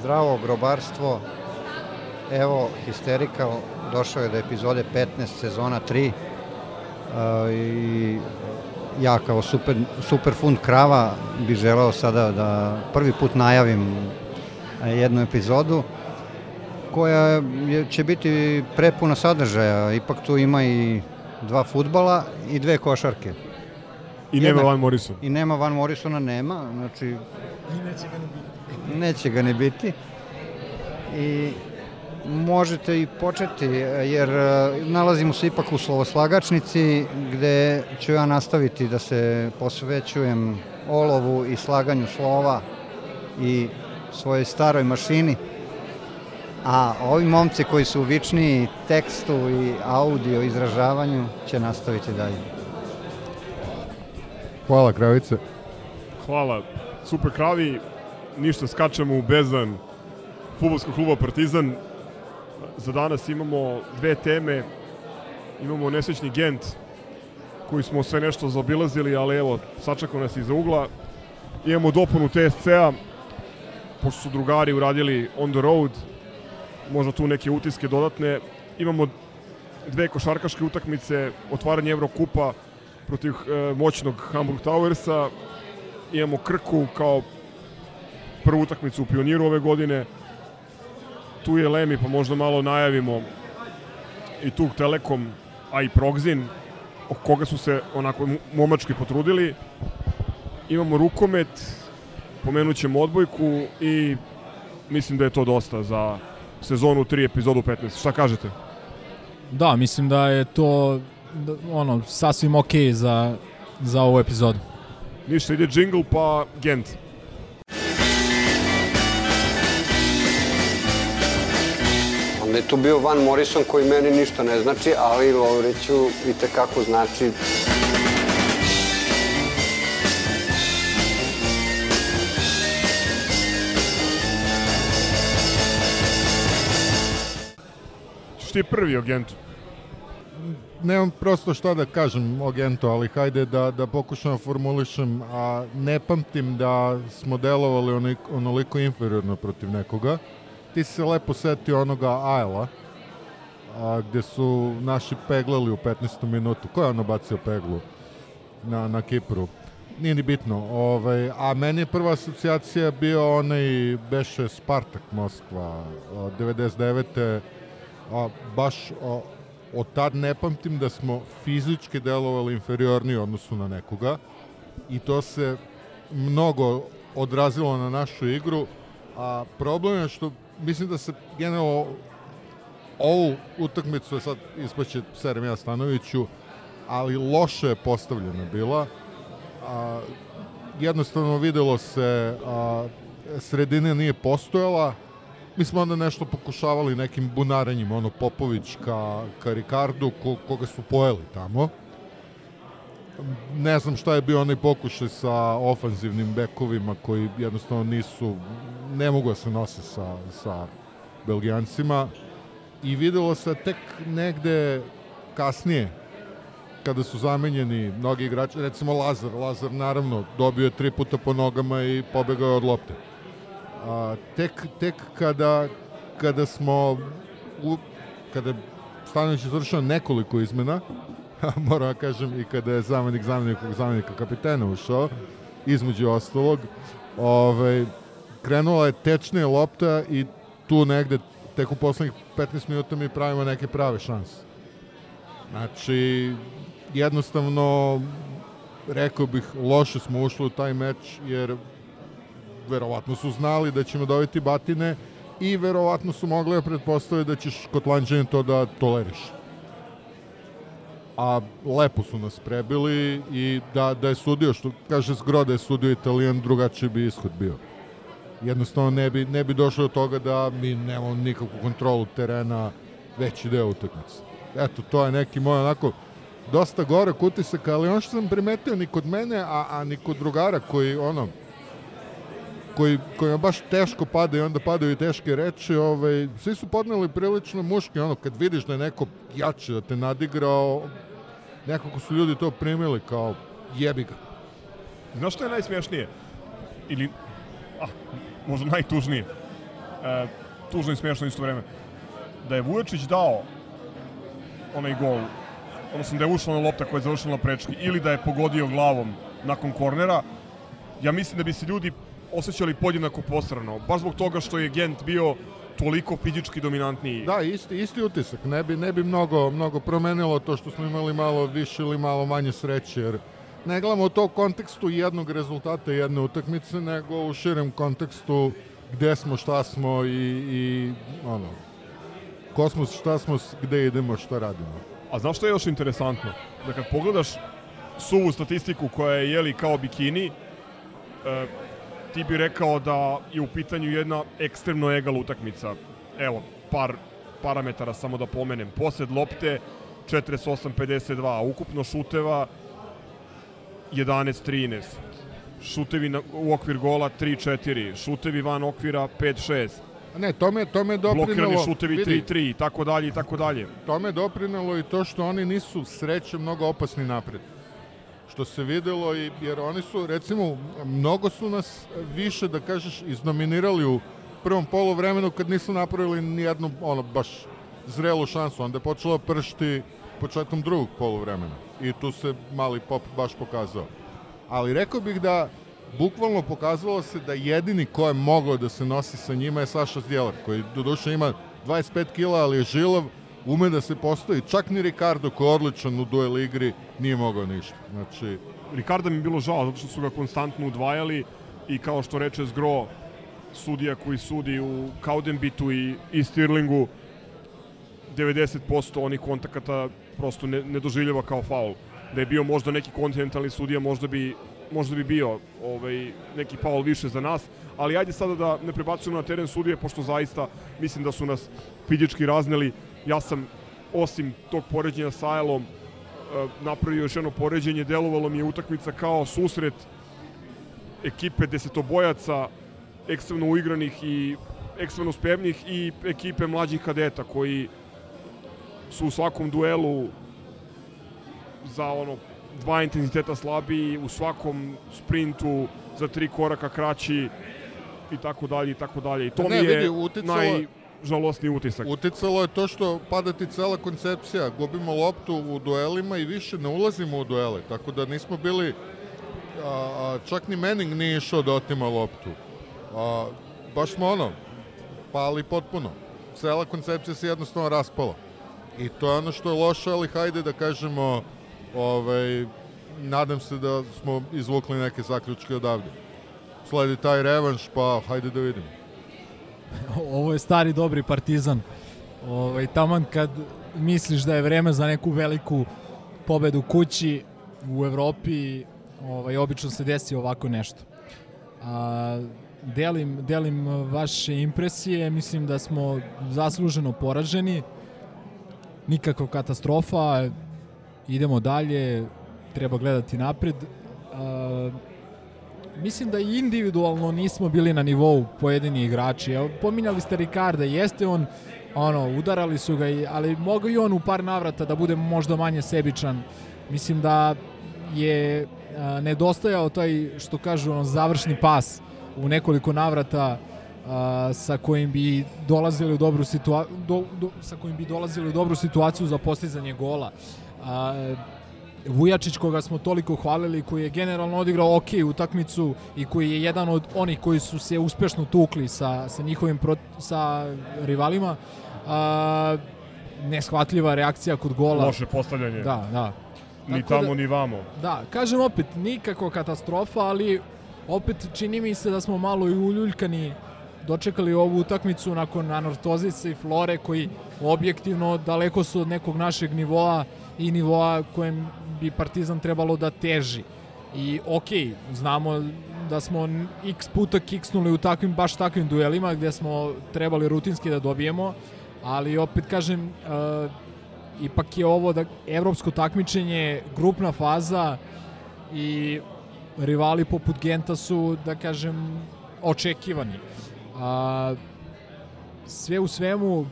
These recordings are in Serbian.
Zdravo grobarstvo. Evo, Histerika došao je do epizode 15 sezona 3 uh, i ja kao super, super fund krava bi želeo sada da prvi put najavim jednu epizodu koja je, će biti prepuna sadržaja. Ipak tu ima i dva futbala i dve košarke. I nema Van Morrison. I nema Van Morrisona, nema, znači I neće ga ne biti. Neće ga ne biti. I možete i početi, jer e, nalazimo se ipak u slovoslagačnici gde ću ja nastaviti da se posvećujem olovu i slaganju slova i svojoj staroj mašini. A ovi momci koji su vičniji tekstu i audio izražavanju će nastaviti dalje. Hvala kravice. Hvala. Super kravi, ništa skačemo u bezdan futbolskog kluba Partizan. Za danas imamo dve teme. Imamo nesrećni Gent, koji smo sve nešto zaobilazili, ali evo, sačekao nas iza ugla. Imamo dopunu TSC-a, pošto su drugari uradili on the road, možda tu neke utiske dodatne. Imamo dve košarkaške utakmice, otvaranje Evrokupa protiv e, moćnog Hamburg Towersa, imamo Krku kao prvu utakmicu u Pioniru ove godine. Tu je Lemi, pa možda malo najavimo i tu Telekom, a i Progzin, o koga su se onako momački potrudili. Imamo rukomet, pomenut ćemo odbojku i mislim da je to dosta za sezonu 3, epizodu 15. Šta kažete? Da, mislim da je to da, ono sasvim okej za, za ovu epizodu. Ništa, ide jingle pa Gent. Onda je tu bio Van Morrison koji meni ništa ne znači, ali Lovriću i tekako znači. Što ti prvi o Gentu? Nemam prosto šta da kažem o Gentu, ali hajde da, da pokušam da formulišem, a ne pamtim da smo delovali onoliko inferiorno protiv nekoga. Ti se lepo setio onoga Ajla, a, gde su naši peglali u 15. minutu. Ko je ono bacio peglu na, na Kipru? Nije ni bitno. Ovaj, a meni je prva asocijacija bio onaj, beše Spartak Moskva, a, 99. A, baš a, od tad ne pamtim da smo fizički delovali inferiorniji u odnosu na nekoga i to se mnogo odrazilo na našu igru, a problem je što mislim da se generalno ovu utakmicu je sad ispaće Serem ja Stanoviću, ali loše je postavljena bila. A, jednostavno videlo se a, sredina nije postojala, mi smo onda nešto pokušavali nekim bunarenjima, ono Popović ka, ka Ricardu, ko, koga su pojeli tamo. Ne znam šta je bio onaj pokušaj sa ofanzivnim bekovima koji jednostavno nisu, ne mogu da se nose sa, sa Belgijancima. I videlo se tek negde kasnije, kada su zamenjeni mnogi igrači, recimo Lazar, Lazar naravno dobio je tri puta po nogama i pobegao je od lopte a, tek, tek kada, kada smo u, kada Stanović izvršio nekoliko izmena, moram da kažem i kada je zamenik zamenikog zamenika kapitena ušao, između ostalog, ovaj, krenula je tečnija lopta i tu negde tek u poslednjih 15 minuta mi pravimo neke prave šanse. Znači, jednostavno, rekao bih, loše smo ušli u taj meč, jer verovatno su znali da ćemo dobiti batine i verovatno su mogli da pretpostaviti da ćeš Kotlanđanin to da toleriš. A lepo su nas prebili i da, da je sudio, što kaže Zgro da je sudio Italijan, drugačiji bi ishod bio. jednostavno ne bi, ne bi došlo do toga da mi nemamo nikakvu kontrolu terena veći deo utakmice. Eto, to je neki moj onako dosta gore utisak, ali ono što sam primetio ni kod mene, a, a ni kod drugara koji ono, koji, kojima baš teško pada i onda padaju i teške reči, ovaj, svi su podneli prilično muški, ono, kad vidiš da je neko jači, da te nadigrao, nekako su ljudi to primili kao jebi ga. Znaš što je najsmješnije? Ili, ah, možda najtužnije. E, tužno i smiješno isto vreme. Da je Vujočić dao onaj gol, odnosno da je ušla na lopta koja je završila na prečki, ili da je pogodio glavom nakon kornera, ja mislim da bi se ljudi osjećali podjednako posrano. Baš zbog toga što je Gent bio toliko fizički dominantniji. Da, isti, isti utisak. Ne bi, ne bi mnogo, mnogo promenilo to što smo imali malo više ili malo manje sreće, jer ne gledamo to u kontekstu jednog rezultata jedne utakmice, nego u širem kontekstu gde smo, šta smo i, i ono, ko smo, šta smo, gde idemo, šta radimo. A znaš što je još interesantno? Da kad pogledaš suvu statistiku koja je jeli kao bikini, e, ti bi rekao da je u pitanju jedna ekstremno egal utakmica. Evo, par parametara samo da pomenem. Posed lopte 48-52, ukupno šuteva 11-13, šutevi na, u okvir gola 3-4, šutevi van okvira 5-6, Ne, tome, tome doprinalo... blokirani šutevi vidi, 3-3 i tako dalje i tako dalje. Tome doprinalo i to što oni nisu sreće mnogo opasni napred. Što se videlo, i, jer oni su, recimo, mnogo su nas više, da kažeš, iznominirali u prvom polovremenu kad nisu napravili ni jednu, ono, baš zrelu šansu. Onda je počelo pršti početkom drugog polovremena. I tu se mali pop baš pokazao. Ali rekao bih da bukvalno pokazalo se da jedini ko je mogao da se nosi sa njima je Saša Zdjelar, koji doduše ima 25 kila, ali je žilav, ume da se postoji. Čak ni Ricardo, koji je odličan u duel igri, nije mogao ništa. Znači, Ricarda mi je bilo žao zato što su ga konstantno udvajali i kao što reče Zgro, sudija koji sudi u Kaudenbitu i, i Stirlingu, 90% onih kontakata prosto ne, ne doživljava kao faul. Da je bio možda neki kontinentalni sudija, možda bi možda bi bio ovaj, neki faul više za nas, ali ajde sada da ne prebacujemo na teren sudije, pošto zaista mislim da su nas fizički razneli. Ja sam, osim tog poređenja sa Ajelom, eh, napravio još jedno poređenje, delovalo mi je utakmica kao susret ekipe desetobojaca, ekstremno uigranih i ekstremno spremnih i ekipe mlađih kadeta koji su u svakom duelu za ono dva intenziteta slabiji, u svakom sprintu za tri koraka kraći i tako dalje i tako dalje. I to Ne, mi je vidi, uticalo- najžalosniji utisak. Uticalo je to što pada ti cela koncepcija. Gubimo loptu u duelima i više ne ulazimo u duele. Tako da nismo bili... A, a, čak ni Manning nije išao da otima loptu. A, baš smo ono, pali potpuno. Cela koncepcija se jednostavno raspala. I to je ono što je loše, ali hajde da kažemo, ovaj, nadam se da smo izvukli neke zaključke odavde. Sledi taj revanš, pa hajde da vidimo. Ovo je stari dobri partizan. Ovaj, taman kad misliš da je vreme za neku veliku pobedu kući u Evropi, ovaj, obično se desi ovako nešto. A, delim, delim vaše impresije, mislim da smo zasluženo poraženi, nikakva katastrofa, idemo dalje, treba gledati napred. A, mislim da individualno nismo bili na nivou pojedini igrači. Pominjali ste Ricarda, jeste on ono, udarali su ga, ali mogao i on u par navrata da bude možda manje sebičan. Mislim da je a, nedostajao taj, što kažu, ono, završni pas u nekoliko navrata a, sa kojim bi dolazili u dobru situaciju do, do, sa kojim bi dolazili u dobru situaciju za postizanje gola. A, Vujačić koga smo toliko hvalili, koji je generalno odigrao ok utakmicu i koji je jedan od onih koji su se uspešno tukli sa, sa njihovim pro, sa rivalima. A, neshvatljiva reakcija kod gola. Loše postavljanje. Da, da. Ni Tako da- tamo, ni vamo. Da, kažem opet, nikako katastrofa, ali opet čini mi se da smo malo i uljuljkani dočekali ovu utakmicu nakon Anortozica i Flore koji objektivno daleko su od nekog našeg nivoa i nivoa kojem bi Partizan trebalo da teži. I okej, znamo da smo x puta kiksnuli u takvim, baš takvim duelima gde smo trebali rutinski da dobijemo, ali opet kažem, uh, ipak je ovo da evropsko takmičenje, grupna faza i rivali poput Genta su, da kažem, očekivani. A, sve u svemu,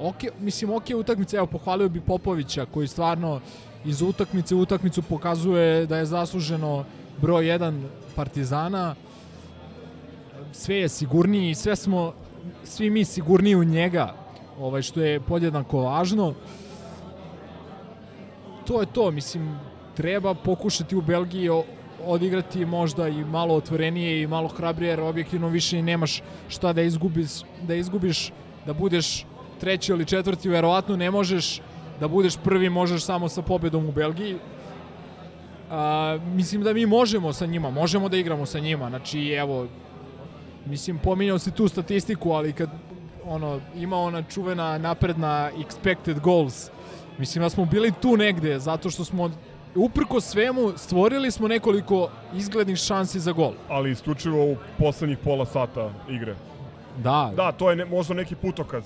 ok, mislim, ok utakmica, evo, pohvalio bi Popovića, koji stvarno iz utakmice u utakmicu pokazuje da je zasluženo broj 1 Partizana. Sve je sigurniji, sve smo, svi mi sigurniji u njega, ovaj, što je podjednako važno. To je to, mislim, treba pokušati u Belgiji odigrati možda i malo otvorenije i malo hrabrije, jer objektivno više i nemaš šta da izgubiš, da izgubiš, da budeš treći ili četvrti, verovatno ne možeš da budeš prvi, možeš samo sa pobedom u Belgiji. A, mislim da mi možemo sa njima, možemo da igramo sa njima, znači evo, mislim pominjao si tu statistiku, ali kad ono, ima ona čuvena napredna expected goals, mislim da smo bili tu negde, zato što smo uprko svemu stvorili smo nekoliko izglednih šansi za gol. Ali isključivo u poslednjih pola sata igre. Da, Da, to je ne, možda neki putokaz.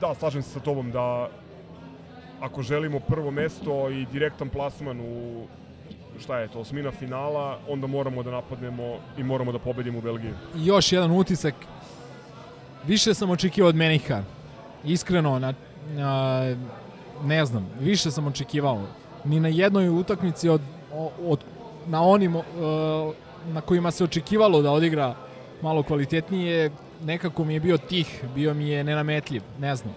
Da, slažem se sa tobom da ako želimo prvo mesto i direktan plasman u šta je to, osmina finala, onda moramo da napadnemo i moramo da pobedimo u Belgiji. Još jedan utisak. Više sam očekivao od Meniha. Iskreno, na, na, ne znam, više sam očekivao. Ni na jednoj utakmici od, od, na onim na kojima se očekivalo da odigra malo kvalitetnije, nekako mi je bio tih, bio mi je nenametljiv, ne znam.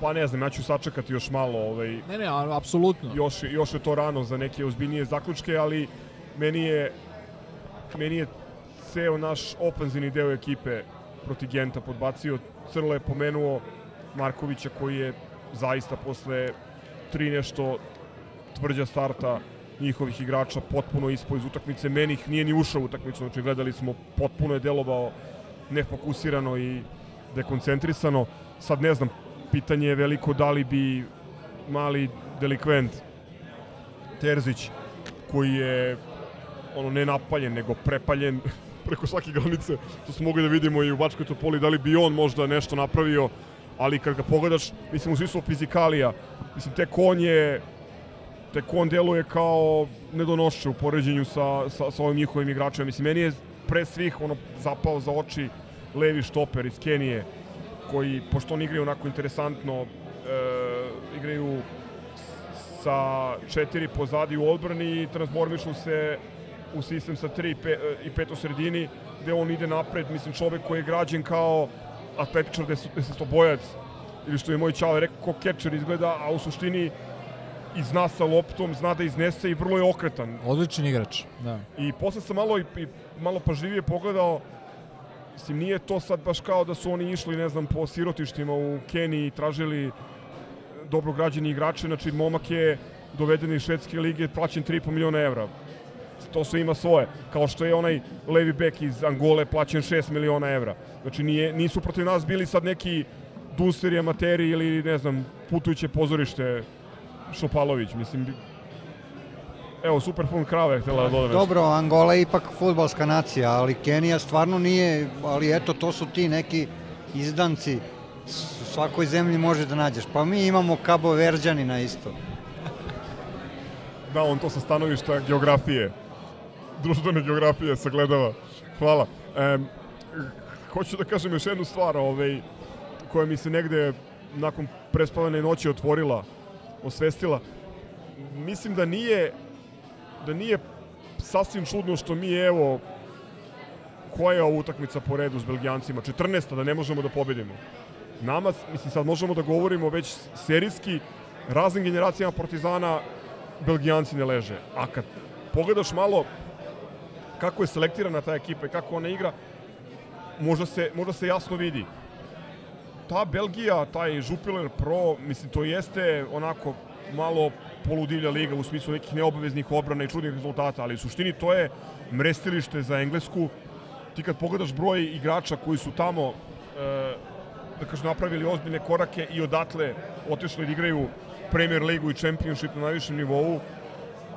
Pa ne znam, ja ću sačekati još malo, ovaj, Ne, ne, apsolutno. još, još je to rano za neke ozbiljnije zaključke, ali meni je, meni je ceo naš ofenzivni deo ekipe proti Genta podbacio. Crlo je pomenuo Markovića koji je zaista posle tri nešto tvrđa starta njihovih igrača potpuno ispo iz utakmice. Meni ih nije ni ušao u utakmicu, znači gledali smo, potpuno je delovao nefokusirano i dekoncentrisano. Sad ne znam, pitanje je veliko da li bi mali delikvent Terzić koji je ono ne napaljen nego prepaljen preko svake granice što smo mogli da vidimo i u Bačkoj Topoli da li bi on možda nešto napravio ali kad ga pogledaš mislim u smislu fizikalija mislim tek on je tek on deluje kao nedonošće u poređenju sa, sa, sa ovim njihovim igračima. Mislim meni je pre svih ono zapao za oči levi štoper iz Kenije koji, pošto oni igraju onako interesantno, e, igraju sa četiri pozadi u odbrani i transformišu se u sistem sa tri pe, i pet u sredini, gde on ide napred, mislim čovek koji je građen kao atletičar desetobojac, ili što je moj čale rekao, ko catcher izgleda, a u suštini i zna sa loptom, zna da iznese i vrlo je okretan. Odličan igrač, da. I posle sam malo i, i malo pažljivije pogledao Mislim, nije to sad baš kao da su oni išli, ne znam, po sirotištima u Keniji i tražili dobro građeni igrače, znači momak je doveden iz švedske lige, plaćen 3,5 miliona evra. To sve ima svoje. Kao što je onaj levi bek iz Angole plaćen 6 miliona evra. Znači nije, nisu protiv nas bili sad neki duseri, amateri ili ne znam, putujuće pozorište Šopalović. Mislim, evo, super fun krave, htjela da dodam. Dobro, Angola je ipak futbalska nacija, ali Kenija stvarno nije, ali eto, to su ti neki izdanci u svakoj zemlji može da nađeš. Pa mi imamo Cabo Verđanina isto. Da, on to sa stanovišta geografije, društvene geografije sagledava. Hvala. E, hoću da kažem još jednu stvar ovaj, koja mi se negde nakon prespavane noći otvorila, osvestila. Mislim da nije da nije sasvim čudno što mi evo koja je ova utakmica po redu s Belgijancima? 14. da ne možemo da pobedimo. Nama, mislim, sad možemo da govorimo već serijski raznim generacijama Partizana Belgijanci ne leže. A kad pogledaš malo kako je selektirana ta ekipa i kako ona igra, možda se, možda se jasno vidi. Ta Belgija, taj Jupiler Pro, mislim, to jeste onako malo poludivlja liga u smislu nekih neobaveznih obrana i čudnih rezultata, ali u suštini to je mrestilište za Englesku. Ti kad pogledaš broj igrača koji su tamo e, da kažem, napravili ozbiljne korake i odatle otišli da igraju Premier ligu i Championship na najvišem nivou,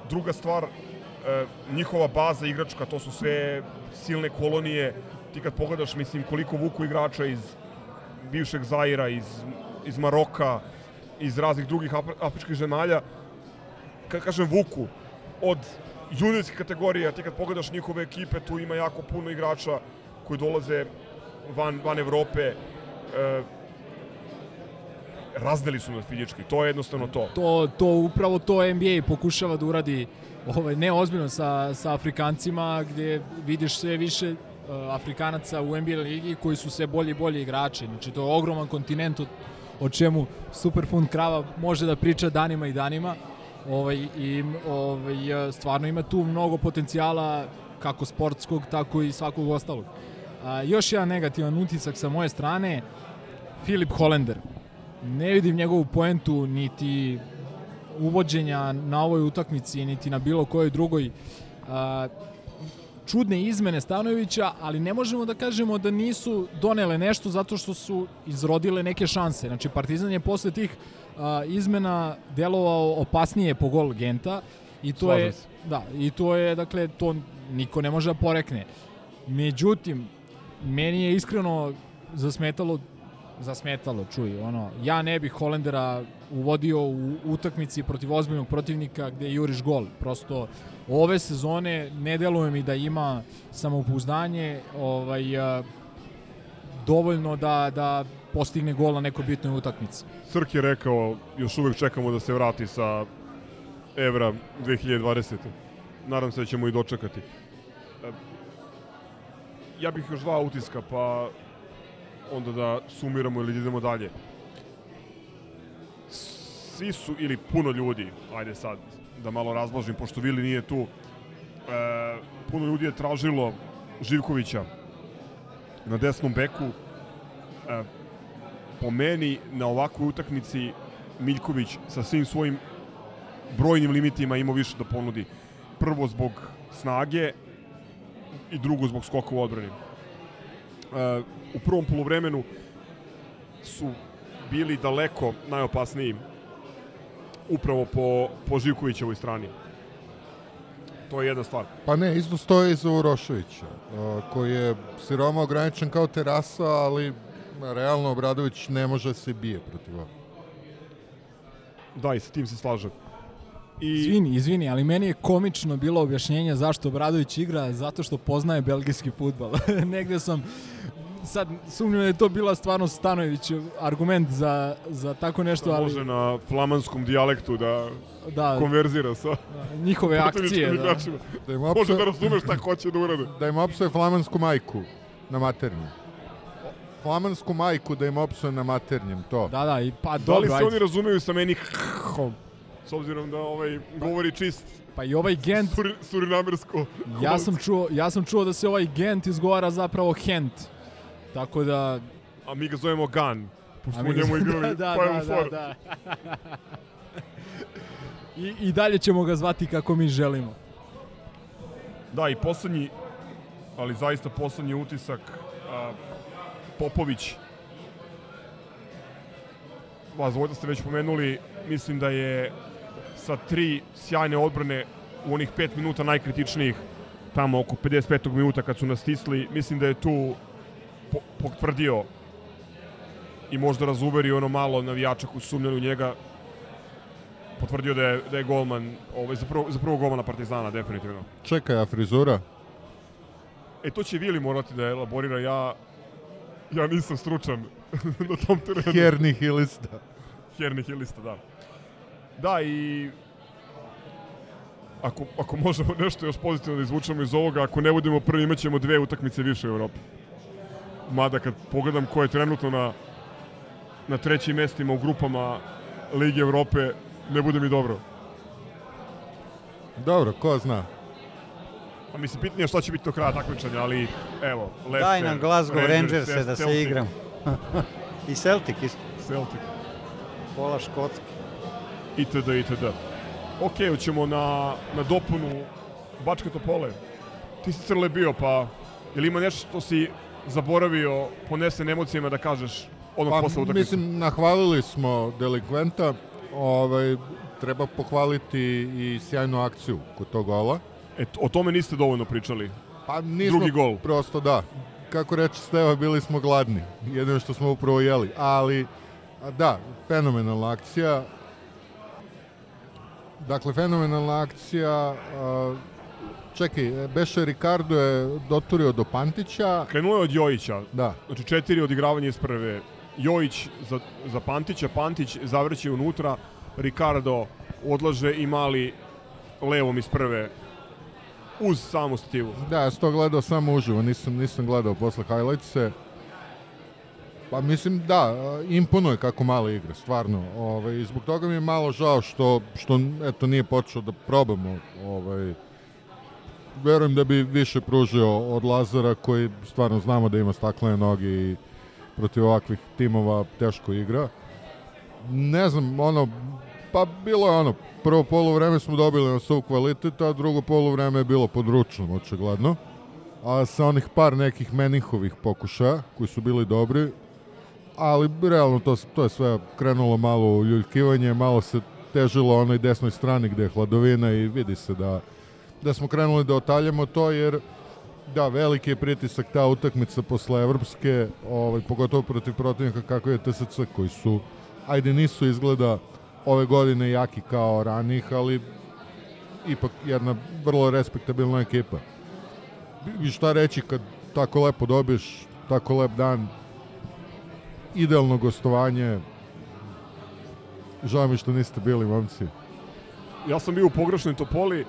Druga stvar, e, njihova baza igračka, to su sve silne kolonije. Ti kad pogledaš, mislim, koliko vuku igrača iz bivšeg Zaira, iz, iz Maroka, iz raznih drugih Afri- afričkih zemalja, kad kažem vuku, od juniorske kategorije, a ti kad pogledaš njihove ekipe, tu ima jako puno igrača koji dolaze van, van Evrope, e, razdeli su nas fizički, to je jednostavno to. To, to upravo to NBA pokušava da uradi ovaj, ne ozbiljno sa, sa Afrikancima gdje vidiš sve više Afrikanaca u NBA ligi koji su sve bolji i bolji igrači. Znači to je ogroman kontinent o, o čemu Superfund Krava može da priča danima i danima. Ovaj, I ovaj, stvarno ima tu mnogo potencijala kako sportskog, tako i svakog ostalog. A, još jedan negativan utisak sa moje strane, Filip Hollander. Ne vidim njegovu poentu niti uvođenja na ovoj utakmici, niti na bilo kojoj drugoj. A, čudne izmene Stanojevića, ali ne možemo da kažemo da nisu donele nešto zato što su izrodile neke šanse. Znači, Partizan je posle tih a, izmena delovao opasnije po gol Genta i to Slažem je se. da, i to je dakle to niko ne može da porekne. Međutim, meni je iskreno zasmetalo zasmetalo, čuj, ono, ja ne bih Holendera uvodio u utakmici protiv ozbiljnog protivnika gde juriš gol. Prosto ove sezone ne deluje mi da ima samopouzdanje, ovaj a, dovoljno da da postigne gol na nekoj bitnoj utakmici. Crk je rekao, još uvek čekamo da se vrati sa Evra 2020. Nadam se da ćemo i dočekati. Ja bih još dva utiska, pa onda da sumiramo ili da idemo dalje. Svi su, ili puno ljudi, ajde sad da malo razložim, pošto Vili nije tu, e, puno ljudi je tražilo Živkovića na desnom beku. E, po meni na ovakvoj utakmici Miljković sa svim svojim brojnim limitima ima više da ponudi. Prvo zbog snage i drugo zbog skoka u odbrani. E, u prvom polovremenu su bili daleko najopasniji upravo po, po Živkovićevoj strani. To je jedna stvar. Pa ne, isto stoje iza Uroševića, koji je siroma ograničen kao terasa, ali realno Obradović ne može da se bije protiv ovoga. Da, i sa tim se slažem. I Izvini, izvini, ali meni je komično bilo objašnjenje zašto Obradović igra, zato što poznaje belgijski futbal. Negde sam sad sumnjam da je to bila stvarno Stanojević argument za, za tako nešto, ali može na flamanskom dijalektu da da, konverzira sa njihove akcije. Da. igračima. Da im Može opsuje, da razume šta hoće da urade. da im opsuje flamansku majku na maternjem. Flamansku majku da im opsuje na maternjem, to. Da, da, i pa Da li dobro, se ajde. oni razumeju sa meni hom? S obzirom da ovaj govori čist Pa i ovaj Gent, suri, surinamersko. ja sam, čuo, ja sam čuo da se ovaj Gent izgovara zapravo Hent. Tako da... A mi ga zovemo Gan. Pošto smo njemu igrali da, da, Final da, Four. da. I, I dalje ćemo ga zvati kako mi želimo. Da, i poslednji, ali zaista poslednji utisak, a, Popović. Vas dvojda ste već pomenuli, mislim da je sa tri sjajne odbrane u onih pet minuta najkritičnijih, tamo oko 55. minuta kad su nas stisli, mislim da je tu potvrdio i možda razuverio ono malo navijača koji su sumnjali u njega, potvrdio da je, da je golman ovaj, za, prvo, za prvog golmana Partizana, definitivno. Čekaj, a frizura? E, to će Vili morati da elaborira. Ja, ja nisam stručan na tom terenu. Hernih i lista. Hernih i lista, da. Da, i ako, ako možemo nešto još pozitivno da izvučemo iz ovoga, ako ne budemo prvi, imat ćemo dve utakmice više u Evropi. Mada kad pogledam ko je trenutno na, na trećim mestima u grupama Lige Evrope, ne bude mi dobro. Dobro, ko zna. A mislim, pitnije je šta će biti do kraja takmičenja, ali evo, Leicester, Daj nam Glasgow Rangers da se Celtic, igram. I Celtic isto. Celtic. Pola Škotske. itd. itd. Ok, hoćemo na, na dopunu Bačke Topole. Ti si Crle bio, pa je li ima nešto što si zaboravio ponesen emocijama da kažeš odmah Pa, posle utakmice? mislim, nahvalili smo delikventa. Ovaj, treba pohvaliti i sjajnu akciju kod tog gola. E, o tome niste dovoljno pričali. Pa nismo Drugi gol. prosto da. Kako reče Steva, bili smo gladni. Jedino što smo upravo jeli. Ali, da, fenomenalna akcija. Dakle, fenomenalna akcija. A, čekaj, Beše Ricardo je doturio do Pantića. Krenulo je od Jojića. Da, Znači četiri odigravanja iz prve. Jojić za, za Pantića, Pantić zavrće unutra, Ricardo odlaže i mali levom iz prve uz samu stativu. da, ja sam to gledao samo uživo, nisam, nisam gledao posle highlightse. Pa mislim, da, imponuje kako mali igra, stvarno. Ovaj, I zbog toga mi je malo žao što, što eto, nije počeo da probamo. Ovaj, verujem da bi više pružio od Lazara koji stvarno znamo da ima staklene noge i protiv ovakvih timova teško igra. Ne znam, ono, pa bilo je ono, prvo polovreme smo dobili na svoj kvalitet, a drugo polovreme je bilo područno, očigledno. A sa onih par nekih menihovih pokušaja, koji su bili dobri, ali realno to, to je sve krenulo malo u ljuljkivanje, malo se težilo onoj desnoj strani gde je hladovina i vidi se da, da smo krenuli da otaljamo to jer da, veliki je pritisak ta utakmica posle evropske, ovaj, pogotovo protiv protivnika kako je TSC koji su, ajde nisu izgleda ove godine jaki kao ranih, ali ipak jedna vrlo respektabilna ekipa. I šta reći kad tako lepo dobiješ, tako lep dan, idealno gostovanje, žao mi što niste bili momci. Ja sam bio u pogrešnoj Topoli,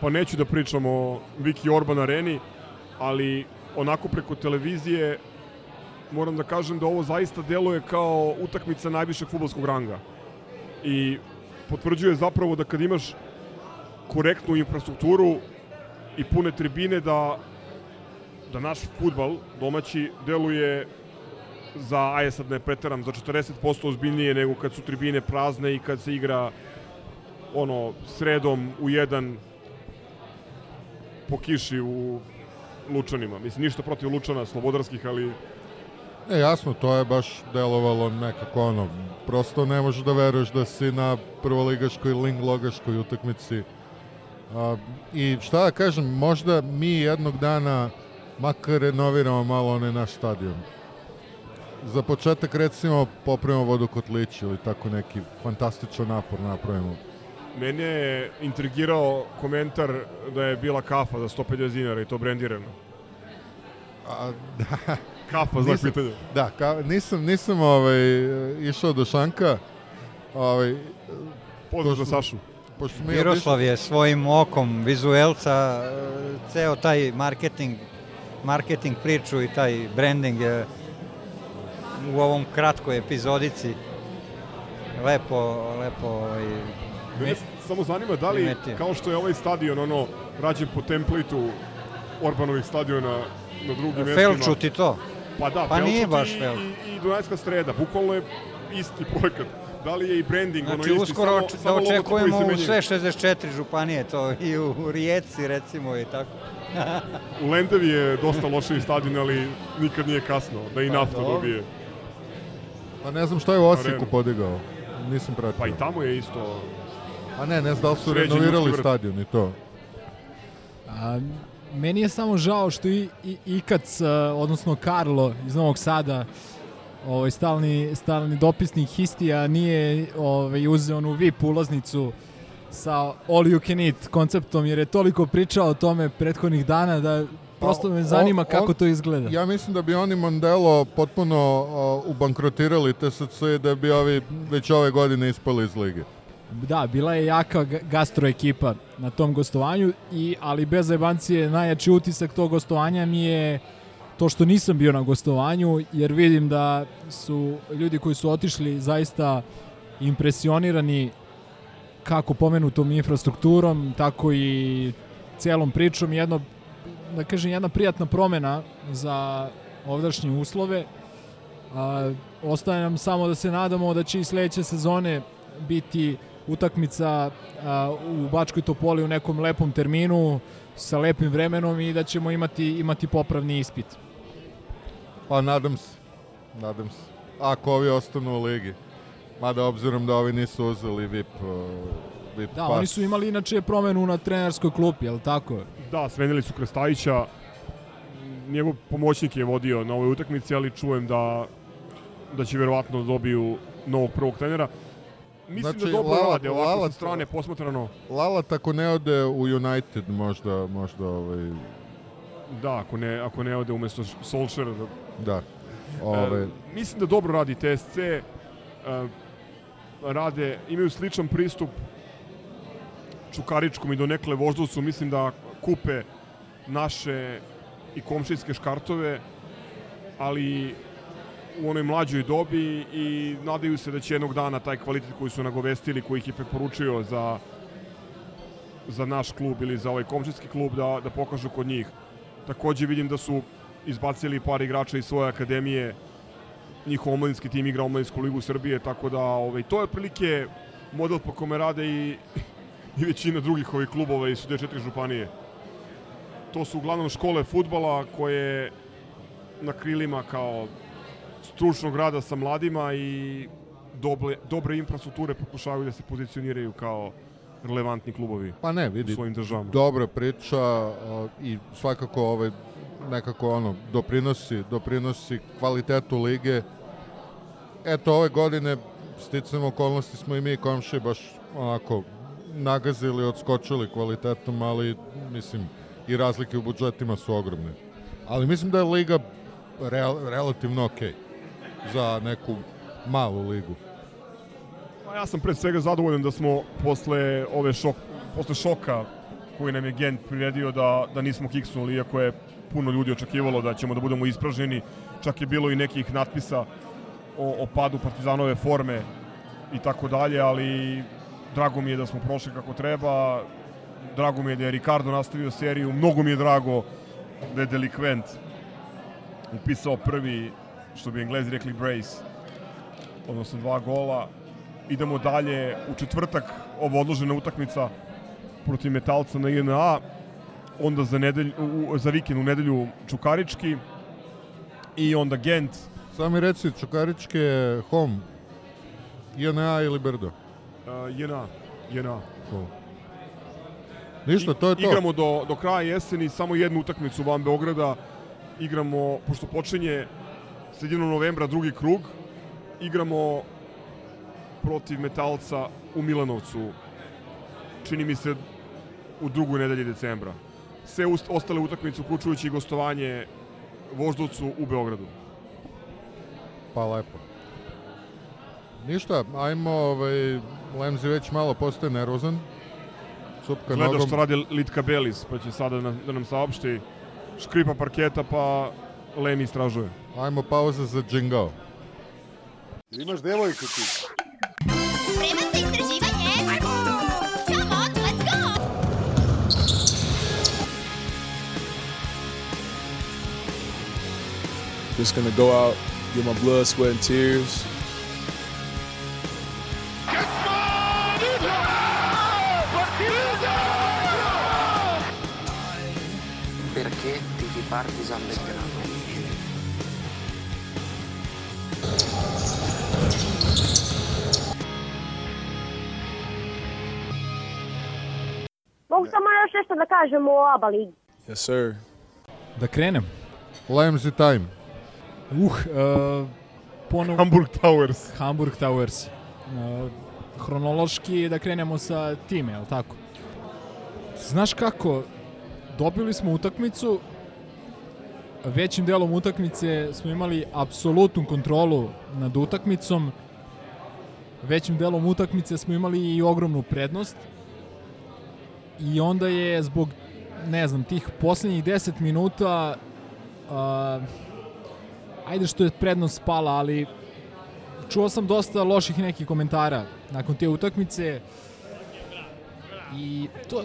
pa neću da pričam o Viki Orban areni, ali onako preko televizije moram da kažem da ovo zaista deluje kao utakmica najvišeg futbolskog ranga. I potvrđuje zapravo da kad imaš korektnu infrastrukturu i pune tribine da da naš futbal domaći deluje za, aje sad ne preteram, za 40% ozbiljnije nego kad su tribine prazne i kad se igra ono sredom u jedan po kiši u Lučanima. Mislim, ništa protiv Lučana, slobodarskih, ali E, jasno, to je baš delovalo nekako ono, prosto ne možeš da veruješ da si na prvoligaškoj, linglogaškoj utakmici. A, I šta da kažem, možda mi jednog dana makar renoviramo malo onaj naš stadion. Za početak recimo popravimo vodokotlić ili tako neki fantastičan napor napravimo. Mene je intrigirao komentar da je bila kafa za 150 dinara i to brendirano. A, da, Kafa, znak Nisam- pitanja. da ka, nisam, nisam ovaj, išao do Šanka, ovaj, Pozdrav za Sašu. pošto mi Miroslav je svojim okom vizuelca e, ceo taj marketing marketing priču i taj branding je u ovom kratkoj epizodici lepo, lepo ovaj, Mene samo zanima da li, primetio. kao što je ovaj stadion, ono, rađen po templitu Orbanovih stadiona na drugim mestima. Felču ti to. Pa da, Pa nije baš i, Felčut. i, i Dunajska streda. Bukvalno je isti projekat. Da li je i branding Znači, ono isti, uskoro samo, da samo logotipovi očekujemo u sve 64 županije, to i u Rijeci recimo i tako. U Lendevi je dosta lošiji stadion, ali nikad nije kasno da i Pa naftu dobro. dobije. Pa ne znam šta je u Osijeku podigao. Nisam pratio. Pa i tamo je isto... A ne, ne znam da li su Sređen renovirali stadion i to. A, meni je samo žao što i, i Ikac, a, odnosno Karlo iz Novog Sada, ovaj, stalni, stalni dopisnik Histija nije ovaj, uzeo onu VIP ulaznicu sa all you can eat konceptom, jer je toliko pričao o tome prethodnih dana da prosto me on- zanima on- kako to izgleda. Ja mislim da bi oni Mondelo potpuno uh, ubankrotirali TSC da bi ovi već ove godine ispali iz lige. Da, bila je jaka ga- gastro ekipa na tom gostovanju, i, ali bez zajebancije najjači utisak tog gostovanja mi je to što nisam bio na gostovanju, jer vidim da su ljudi koji su otišli zaista impresionirani kako pomenutom infrastrukturom, tako i celom pričom. Jedno, da kažem, jedna prijatna promena za ovdašnje uslove. A, ostaje nam samo da se nadamo da će i sledeće sezone biti utakmica u Bačkoj Topoli u nekom lepom terminu sa lepim vremenom i da ćemo imati imati popravni ispit. Pa nadam se. Nadam se. Ako ovi ostanu u ligi. Mada obzirom da ovi nisu uzeli VIP biti Da, pas. oni su imali inače promenu na trenerskoj klupi, je li tako? Da, smenili su Krstajića. Njegov pomoćnik je vodio na ovoj utakmici, ali čujem da da će verovatno da dobiju novog prvog trenera. Mislim Znači, da dobro Lala- rade ovako Lala- sa strane posmatrano. Lala tako ne ode u United možda, možda ovaj, Da, ako ne, ako ne ode umesto Solskjaera. Da, da. Ovaj, E, mislim da dobro radi TSC. E, rade, imaju sličan pristup Čukaričkom i do nekle Voždovcu. Mislim da kupe naše i komšijske škartove, ali u onoj mlađoj dobi i nadaju se da će jednog dana taj kvalitet koji su nagovestili, koji ih je preporučio za za naš klub ili za ovaj komšijski klub da, da pokažu kod njih. Takođe vidim da su izbacili par igrača iz svoje akademije, njihov omladinski tim igra omladinsku ligu Srbije, tako da ovaj, to je otprilike model po kome rade i, i većina drugih ovih klubova iz 4 županije. To su uglavnom škole futbala koje na krilima kao stručnog rada sa mladima i dobre, dobre infrastrukture pokušavaju da se pozicioniraju kao relevantni klubovi pa ne, u vidi, svojim državama. dobra priča i svakako ovaj, nekako ono, doprinosi, doprinosi kvalitetu lige. Eto, ove godine sticam okolnosti smo i mi komši baš onako nagazili, odskočili kvalitetom, ali mislim i razlike u budžetima su ogromne. Ali mislim da je liga real, relativno okej za neku malu ligu. Pa ja sam pre svega zadovoljan da smo posle ove šok, posle šoka koji nam je Gent priredio da, da nismo kiksnuli, iako je puno ljudi očekivalo da ćemo da budemo ispražnjeni. Čak je bilo i nekih natpisa o, o padu partizanove forme i tako dalje, ali drago mi je da smo prošli kako treba. Drago mi je da je Ricardo nastavio seriju. Mnogo mi je drago da je Delikvent upisao prvi, što bi englezi rekli, brace, odnosno dva gola idemo dalje u četvrtak ovo odložena utakmica protiv Metalca na INA onda za, nedelj, u, za vikend u nedelju Čukarički i onda Gent Samo mi reci, Čukaričke je home, INA ili Brdo? uh, JNA JNA Cool. Ništa, to je to. Igramo do, do kraja jeseni samo jednu utakmicu van Beograda. Igramo, pošto počinje sredinom novembra drugi krug, igramo protiv Metalca u Milanovcu. Čini mi se u drugoj nedelji decembra. Sve ust, ostale utakmice, uključujući i gostovanje Voždovcu u Beogradu. Pa lepo. Ništa, ajmo, ovaj, Lemzi već malo postaje nervozan. Cupka Gleda nogom. što radi Litka Belis, pa će sada da, da nam saopšti škripa parketa, pa Lemi istražuje. Ajmo pauza za džingao. Imaš devojku ti. Spreman za istraživanje? Come on, let's go! Just gonna go out, get my blood, sweat, and tears. Perché tifi Partizan Belgrado? Nešto da kažem o ABA ligi. Yes, sir. Da krenem. Lemzi time. Uh, uh, ponovo... Hamburg Towers. Hamburg Towers. Uh, hronološki da krenemo sa time, je li tako? Znaš kako, dobili smo utakmicu, većim delom utakmice smo imali apsolutnu kontrolu nad utakmicom, većim delom utakmice smo imali i ogromnu prednost i onda je zbog ne znam, tih poslednjih 10 minuta uh, ajde što je prednost spala, ali čuo sam dosta loših nekih komentara nakon te utakmice i to,